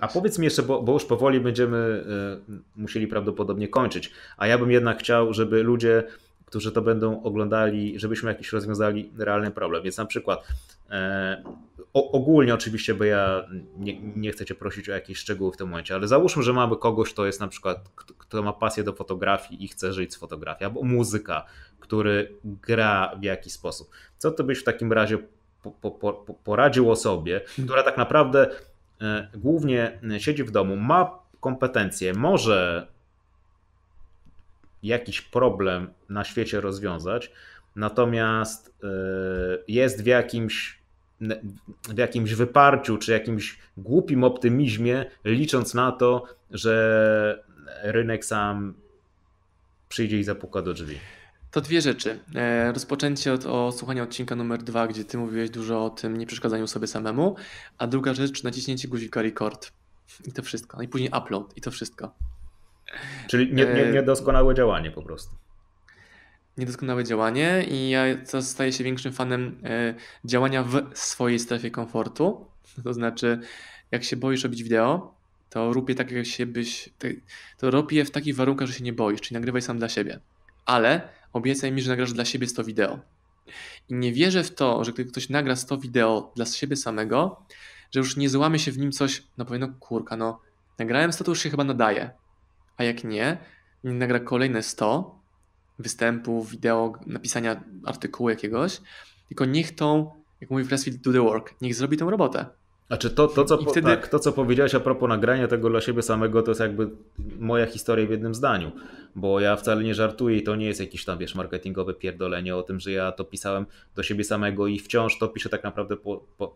A powiedz mi jeszcze, bo, bo już powoli będziemy y, musieli prawdopodobnie kończyć, a ja bym jednak chciał, żeby ludzie, którzy to będą oglądali, żebyśmy jakiś rozwiązali realny problem. Więc na przykład e, o, ogólnie oczywiście, bo ja nie, nie, chcę cię prosić o jakieś szczegóły w tym momencie, ale załóżmy, że mamy kogoś, kto jest na przykład, kto, kto ma pasję do fotografii i chce żyć z fotografii, albo muzyka, który gra w jakiś sposób. Co to byś w takim razie po, po, poradził osobie, która tak naprawdę głównie siedzi w domu, ma kompetencje, może jakiś problem na świecie rozwiązać, natomiast e, jest w jakimś w jakimś wyparciu czy jakimś głupim optymizmie, licząc na to, że rynek sam przyjdzie i zapuka do drzwi. To dwie rzeczy. E, rozpoczęcie od o słuchania odcinka numer dwa, gdzie ty mówiłeś dużo o tym nieprzeszkadzaniu sobie samemu, a druga rzecz, naciśnięcie guzika record. I to wszystko. No I później upload i to wszystko. Czyli nie, nie, e, niedoskonałe działanie po prostu. Niedoskonałe działanie i ja staję się większym fanem e, działania w swojej strefie komfortu. To znaczy, jak się boisz robić wideo, to je tak, jak się byś. To je w takich warunkach, że się nie boisz, czyli nagrywaj sam dla siebie. Ale obiecaj mi, że nagrasz dla siebie 100 wideo. I nie wierzę w to, że gdy ktoś nagra 100 wideo dla siebie samego, że już nie złamie się w nim coś, no powie, no kurka, no nagrałem 100, to już się chyba nadaje. A jak nie, nie nagra kolejne 100 występów, wideo, napisania artykułu jakiegoś, tylko niech tą, jak mówi Pressfield, do the work, niech zrobi tą robotę. Znaczy to, to, co, wtedy... tak, to, co powiedziałeś a propos nagrania tego dla siebie samego, to jest jakby moja historia w jednym zdaniu, bo ja wcale nie żartuję i to nie jest jakiś tam, wiesz, marketingowe pierdolenie o tym, że ja to pisałem do siebie samego i wciąż to piszę tak naprawdę po, po,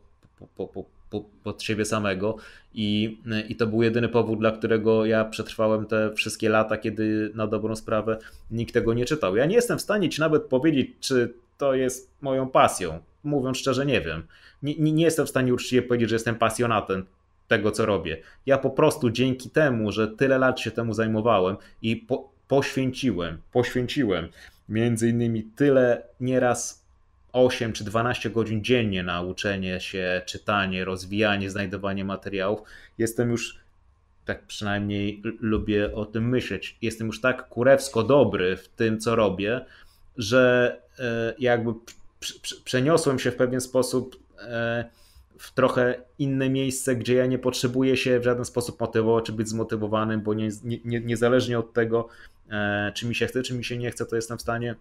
po, po, po, pod siebie samego I, i to był jedyny powód, dla którego ja przetrwałem te wszystkie lata, kiedy na dobrą sprawę nikt tego nie czytał. Ja nie jestem w stanie ci nawet powiedzieć, czy to jest moją pasją. Mówiąc szczerze, nie wiem. Nie, nie, jestem w stanie uczciwie powiedzieć, że jestem pasjonatem tego, co robię. Ja po prostu dzięki temu, że tyle lat się temu zajmowałem i po, poświęciłem, poświęciłem między innymi tyle nieraz 8 czy 12 godzin dziennie na uczenie się, czytanie, rozwijanie, znajdowanie materiałów, jestem już, tak przynajmniej lubię o tym myśleć, jestem już tak kurewsko dobry w tym, co robię, że e, jakby przeniosłem się w pewien sposób w trochę inne miejsce, gdzie ja nie potrzebuję się w żaden sposób motywować, czy być zmotywowanym, bo nie, nie, niezależnie od tego, e, czy mi się chce, czy mi się nie chce, to jestem w stanie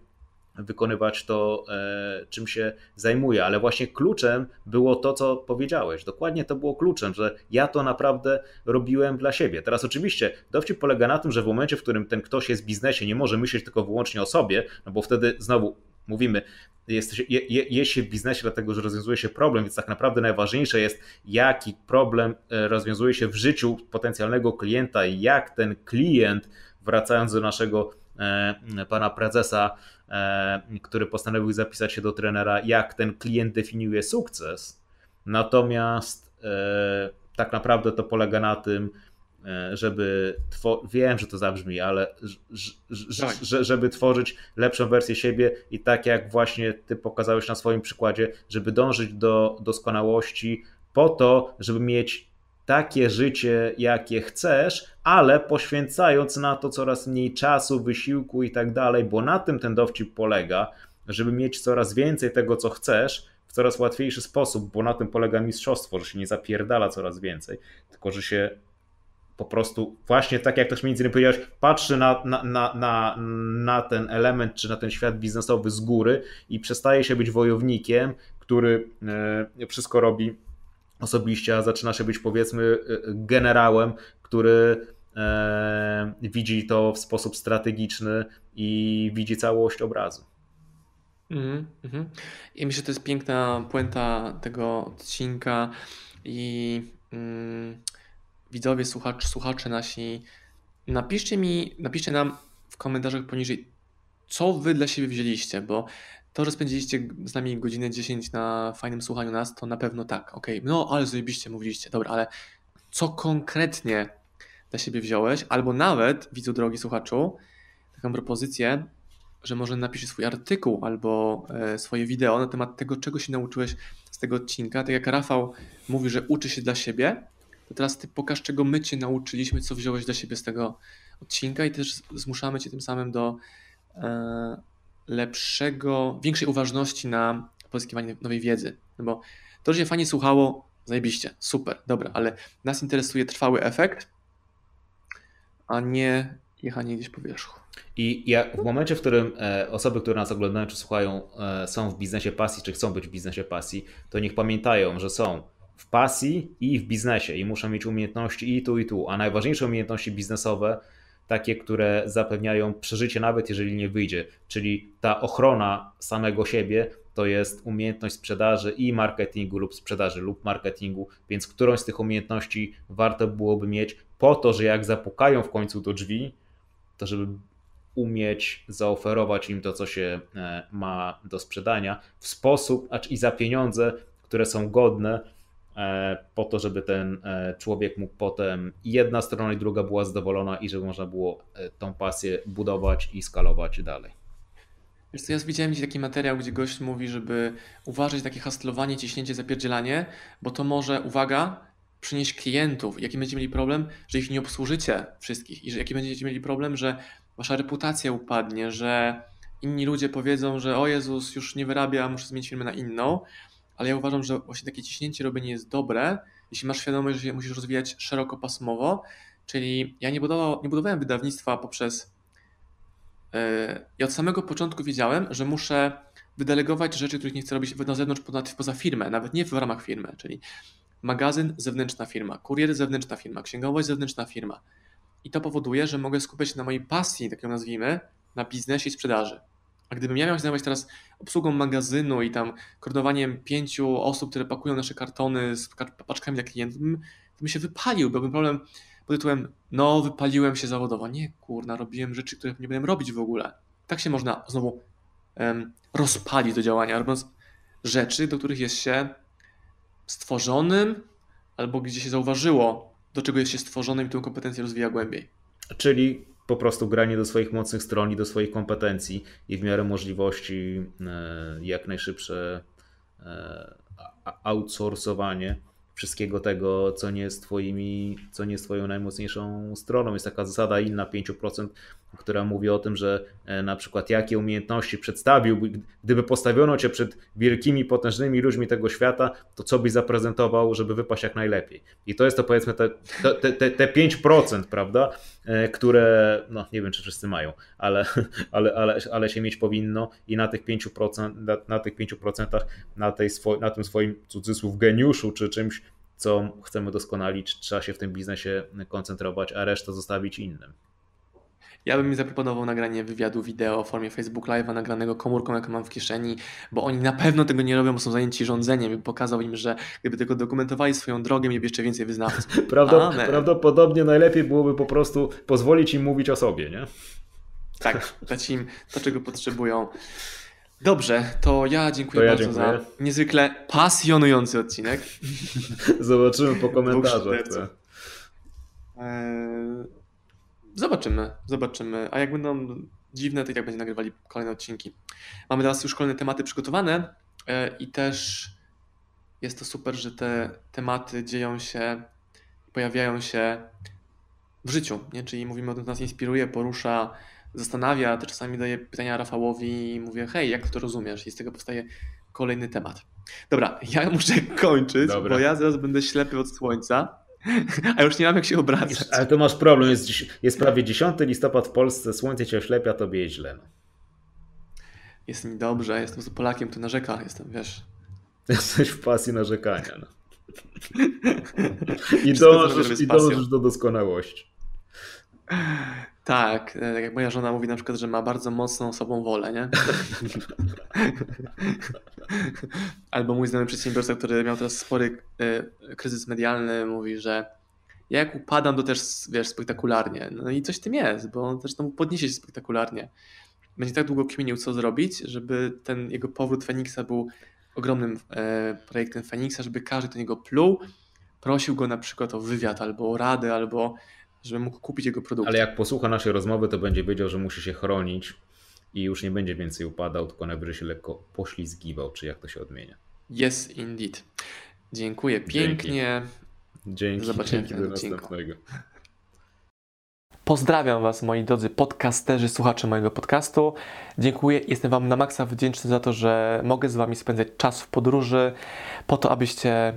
wykonywać to, e, czym się zajmuję. Ale właśnie kluczem było to, co powiedziałeś. Dokładnie to było kluczem, że ja to naprawdę robiłem dla siebie. Teraz oczywiście dowcip polega na tym, że w momencie, w którym ten ktoś jest w biznesie, nie może myśleć tylko wyłącznie o sobie, no bo wtedy znowu mówimy, jest, je, jest się w biznesie, dlatego że rozwiązuje się problem, więc tak naprawdę najważniejsze jest, jaki problem e, rozwiązuje się w życiu potencjalnego klienta i jak ten klient, wracając do naszego e, pana prezesa, e, który postanowił zapisać się do trenera, jak ten klient definiuje sukces. Natomiast tak naprawdę to polega na tym, E, żeby wiem, że to zabrzmi, ale tak. żeby tworzyć lepszą wersję siebie i tak jak właśnie ty pokazałeś na swoim przykładzie, żeby dążyć do doskonałości po to, żeby mieć takie życie, jakie chcesz, ale poświęcając na to coraz mniej czasu, wysiłku i tak dalej, bo na tym ten dowcip polega, żeby mieć coraz więcej tego, co chcesz, w coraz łatwiejszy sposób, bo na tym polega mistrzostwo, że się nie zapierdala coraz więcej, tylko że się po prostu właśnie tak jak też między innymi powiedziałeś, patrzy na, na, na, na, na ten element czy na ten świat biznesowy z góry i przestaje się być wojownikiem, który e, wszystko robi osobiście, a zaczyna się być powiedzmy e, generałem, który e, widzi to w sposób strategiczny i widzi całość obrazu. Mm -hmm. Myślę, że to jest piękna puenta tego odcinka i mm, widzowie, słuchacz, słuchacze nasi, napiszcie mi, napiszcie nam w komentarzach poniżej, co wy dla siebie wzięliście, bo to, że spędziliście z nami godzinę 10 na fajnym słuchaniu nas, to na pewno tak, ok, no ale zajebiście mówiliście, dobra, ale co konkretnie dla siebie wziąłeś, albo nawet, widzu drogi słuchaczu, taką propozycję, że może napisz swój artykuł albo e, swoje wideo na temat tego, czego się nauczyłeś z tego odcinka. Tak jak Rafał mówi, że uczy się dla siebie, to teraz ty pokaż, czego my cię nauczyliśmy, co wziąłeś dla siebie z tego odcinka i też zmuszamy cię tym samym do e, lepszego, większej uważności na pozyskiwanie nowej wiedzy. No bo to, że się fajnie słuchało, zajebiście, super, dobra, ale nas interesuje trwały efekt, a nie jechanie gdzieś po wierzchu. I ja, w momencie, w którym e, osoby, które nas oglądają czy słuchają, e, są w biznesie pasji, czy chcą być w biznesie pasji, to niech pamiętają, że są w pasji i w biznesie. I muszą mieć umiejętności i tu, i tu. A najważniejsze umiejętności biznesowe, takie, które zapewniają przeżycie, nawet jeżeli nie wyjdzie, czyli ta ochrona samego siebie, to jest umiejętność sprzedaży i marketingu lub sprzedaży lub marketingu, więc którąś z tych umiejętności warto byłoby mieć po to, że jak zapukają w końcu do drzwi, to żeby umieć zaoferować im to, co się e, ma do sprzedania w sposób i za pieniądze, które są godne po to, żeby ten e, człowiek mógł potem jedna strona i druga była zadowolona i żeby można było e, tą pasję budować i skalować dalej. Wiesz co, ja widziałem gdzieś taki materiał, gdzie gość mówi, żeby uważać takie hastlowanie, ciśnięcie, zapierdzielanie, bo to może, uwaga, przynieść klientów. Jaki będziecie mieli problem, że ich nie obsłużycie wszystkich i że jaki będziecie mieli problem, że wasza reputacja upadnie, że inni ludzie powiedzą, że o Jezus, już nie wyrabia, muszę zmienić firmę na inną ale ja uważam, że właśnie takie ciśnięcie robienie jest dobre, jeśli masz świadomość, że musisz rozwijać szerokopasmowo, czyli ja nie, budował, nie budowałem wydawnictwa poprzez yy, ja od samego początku wiedziałem, że muszę wydelegować rzeczy, których nie chcę robić na zewnątrz, poza, poza firmę, nawet nie w ramach firmy, czyli magazyn zewnętrzna firma, kurier zewnętrzna firma, księgowość zewnętrzna firma. I to powoduje, że mogę skupiać się na mojej pasji, tak ją nazwijmy, na biznesie i sprzedaży. A gdybym ja miał się zajmować teraz obsługą magazynu i tam koordynowaniem pięciu osób, które pakują nasze kartony z paczkami dla klientów, to bym się wypalił, byłby problem pod tytułem no wypaliłem się zawodowo. Nie, kurna, robiłem rzeczy, których nie będę robić w ogóle. Tak się można znowu um, rozpalić do działania, robiąc rzeczy, do których jest się stworzonym albo gdzie się zauważyło, do czego jest się stworzonym i tę kompetencję rozwija głębiej. Czyli po prostu granie do swoich mocnych stron i do swoich kompetencji i w miarę możliwości e, jak najszybsze e, outsourcowanie wszystkiego tego, co nie jest twoimi, co nie jest twoją najmocniejszą stroną. Jest taka zasada inna 5%, która mówi o tym, że e, na przykład jakie umiejętności przedstawił, gdyby postawiono cię przed wielkimi, potężnymi ludźmi tego świata, to co byś zaprezentował, żeby wypaść jak najlepiej. I to jest to powiedzmy te, te, te, te 5%, prawda, e, które, no nie wiem czy wszyscy mają, ale, ale, ale, ale się mieć powinno i na tych 5%, na, na tych 5% na, tej swo, na tym swoim cudzysłów geniuszu czy czymś, co chcemy doskonalić, trzeba się w tym biznesie koncentrować, a resztę zostawić innym. Ja bym mi zaproponował nagranie wywiadu wideo w formie Facebook Live'a nagranego komórką, jaką mam w kieszeni, bo oni na pewno tego nie robią, bo są zajęci rządzeniem i pokazał im, że gdyby tylko dokumentowali swoją drogę, mieliby jeszcze więcej wyznawców. Prawda, prawdopodobnie najlepiej byłoby po prostu pozwolić im mówić o sobie, nie? Tak, dać im to, czego potrzebują. Dobrze, to ja dziękuję to ja bardzo dziękuję. za niezwykle pasjonujący odcinek. Zobaczymy po komentarzach. Zobaczymy, zobaczymy. A jak będą dziwne, to i tak będzie nagrywali kolejne odcinki. Mamy teraz już kolejne tematy przygotowane e, i też jest to super, że te tematy dzieją się, pojawiają się w życiu, nie? czyli mówimy o tym, co nas inspiruje, porusza, zastanawia, to czasami daję pytania Rafałowi i mówię, hej, jak to rozumiesz? I z tego powstaje kolejny temat. Dobra, ja muszę kończyć, Dobra. bo ja zaraz będę ślepy od słońca. A już nie mam jak się obracać. Ale to masz problem, jest, jest prawie 10 listopad w Polsce, słońce cię oślepia, tobie jest źle. Jest mi dobrze, jestem z Polakiem, tu narzeka, jestem, wiesz. Jesteś w pasji narzekania. No. I dążysz, i dążysz do doskonałości. Tak, e, tak jak moja żona mówi na przykład, że ma bardzo mocną sobą wolę, nie? Albo mój znajomy przedsiębiorca, który miał teraz spory e, kryzys medialny, mówi, że ja jak upadam, to też wiesz, spektakularnie. No i coś w tym jest, bo on zresztą podniesie się spektakularnie. Będzie tak długo kminił, co zrobić, żeby ten jego powrót Feniksa był ogromnym e, projektem Feniksa, żeby każdy do niego pluł, prosił go na przykład o wywiad, albo o radę, albo żeby mógł kupić jego produkt. Ale jak posłucha naszej rozmowy, to będzie wiedział, że musi się chronić i już nie będzie więcej upadał, tylko najwyżej się lekko poślizgiwał, czy jak to się odmienia. Yes, indeed. Dziękuję pięknie. Dzięki. Dzięki. Do zobaczenia do następnego. Pozdrawiam Was, moi drodzy podcasterzy, słuchacze mojego podcastu. Dziękuję, jestem Wam na maksa wdzięczny za to, że mogę z Wami spędzać czas w podróży, po to, abyście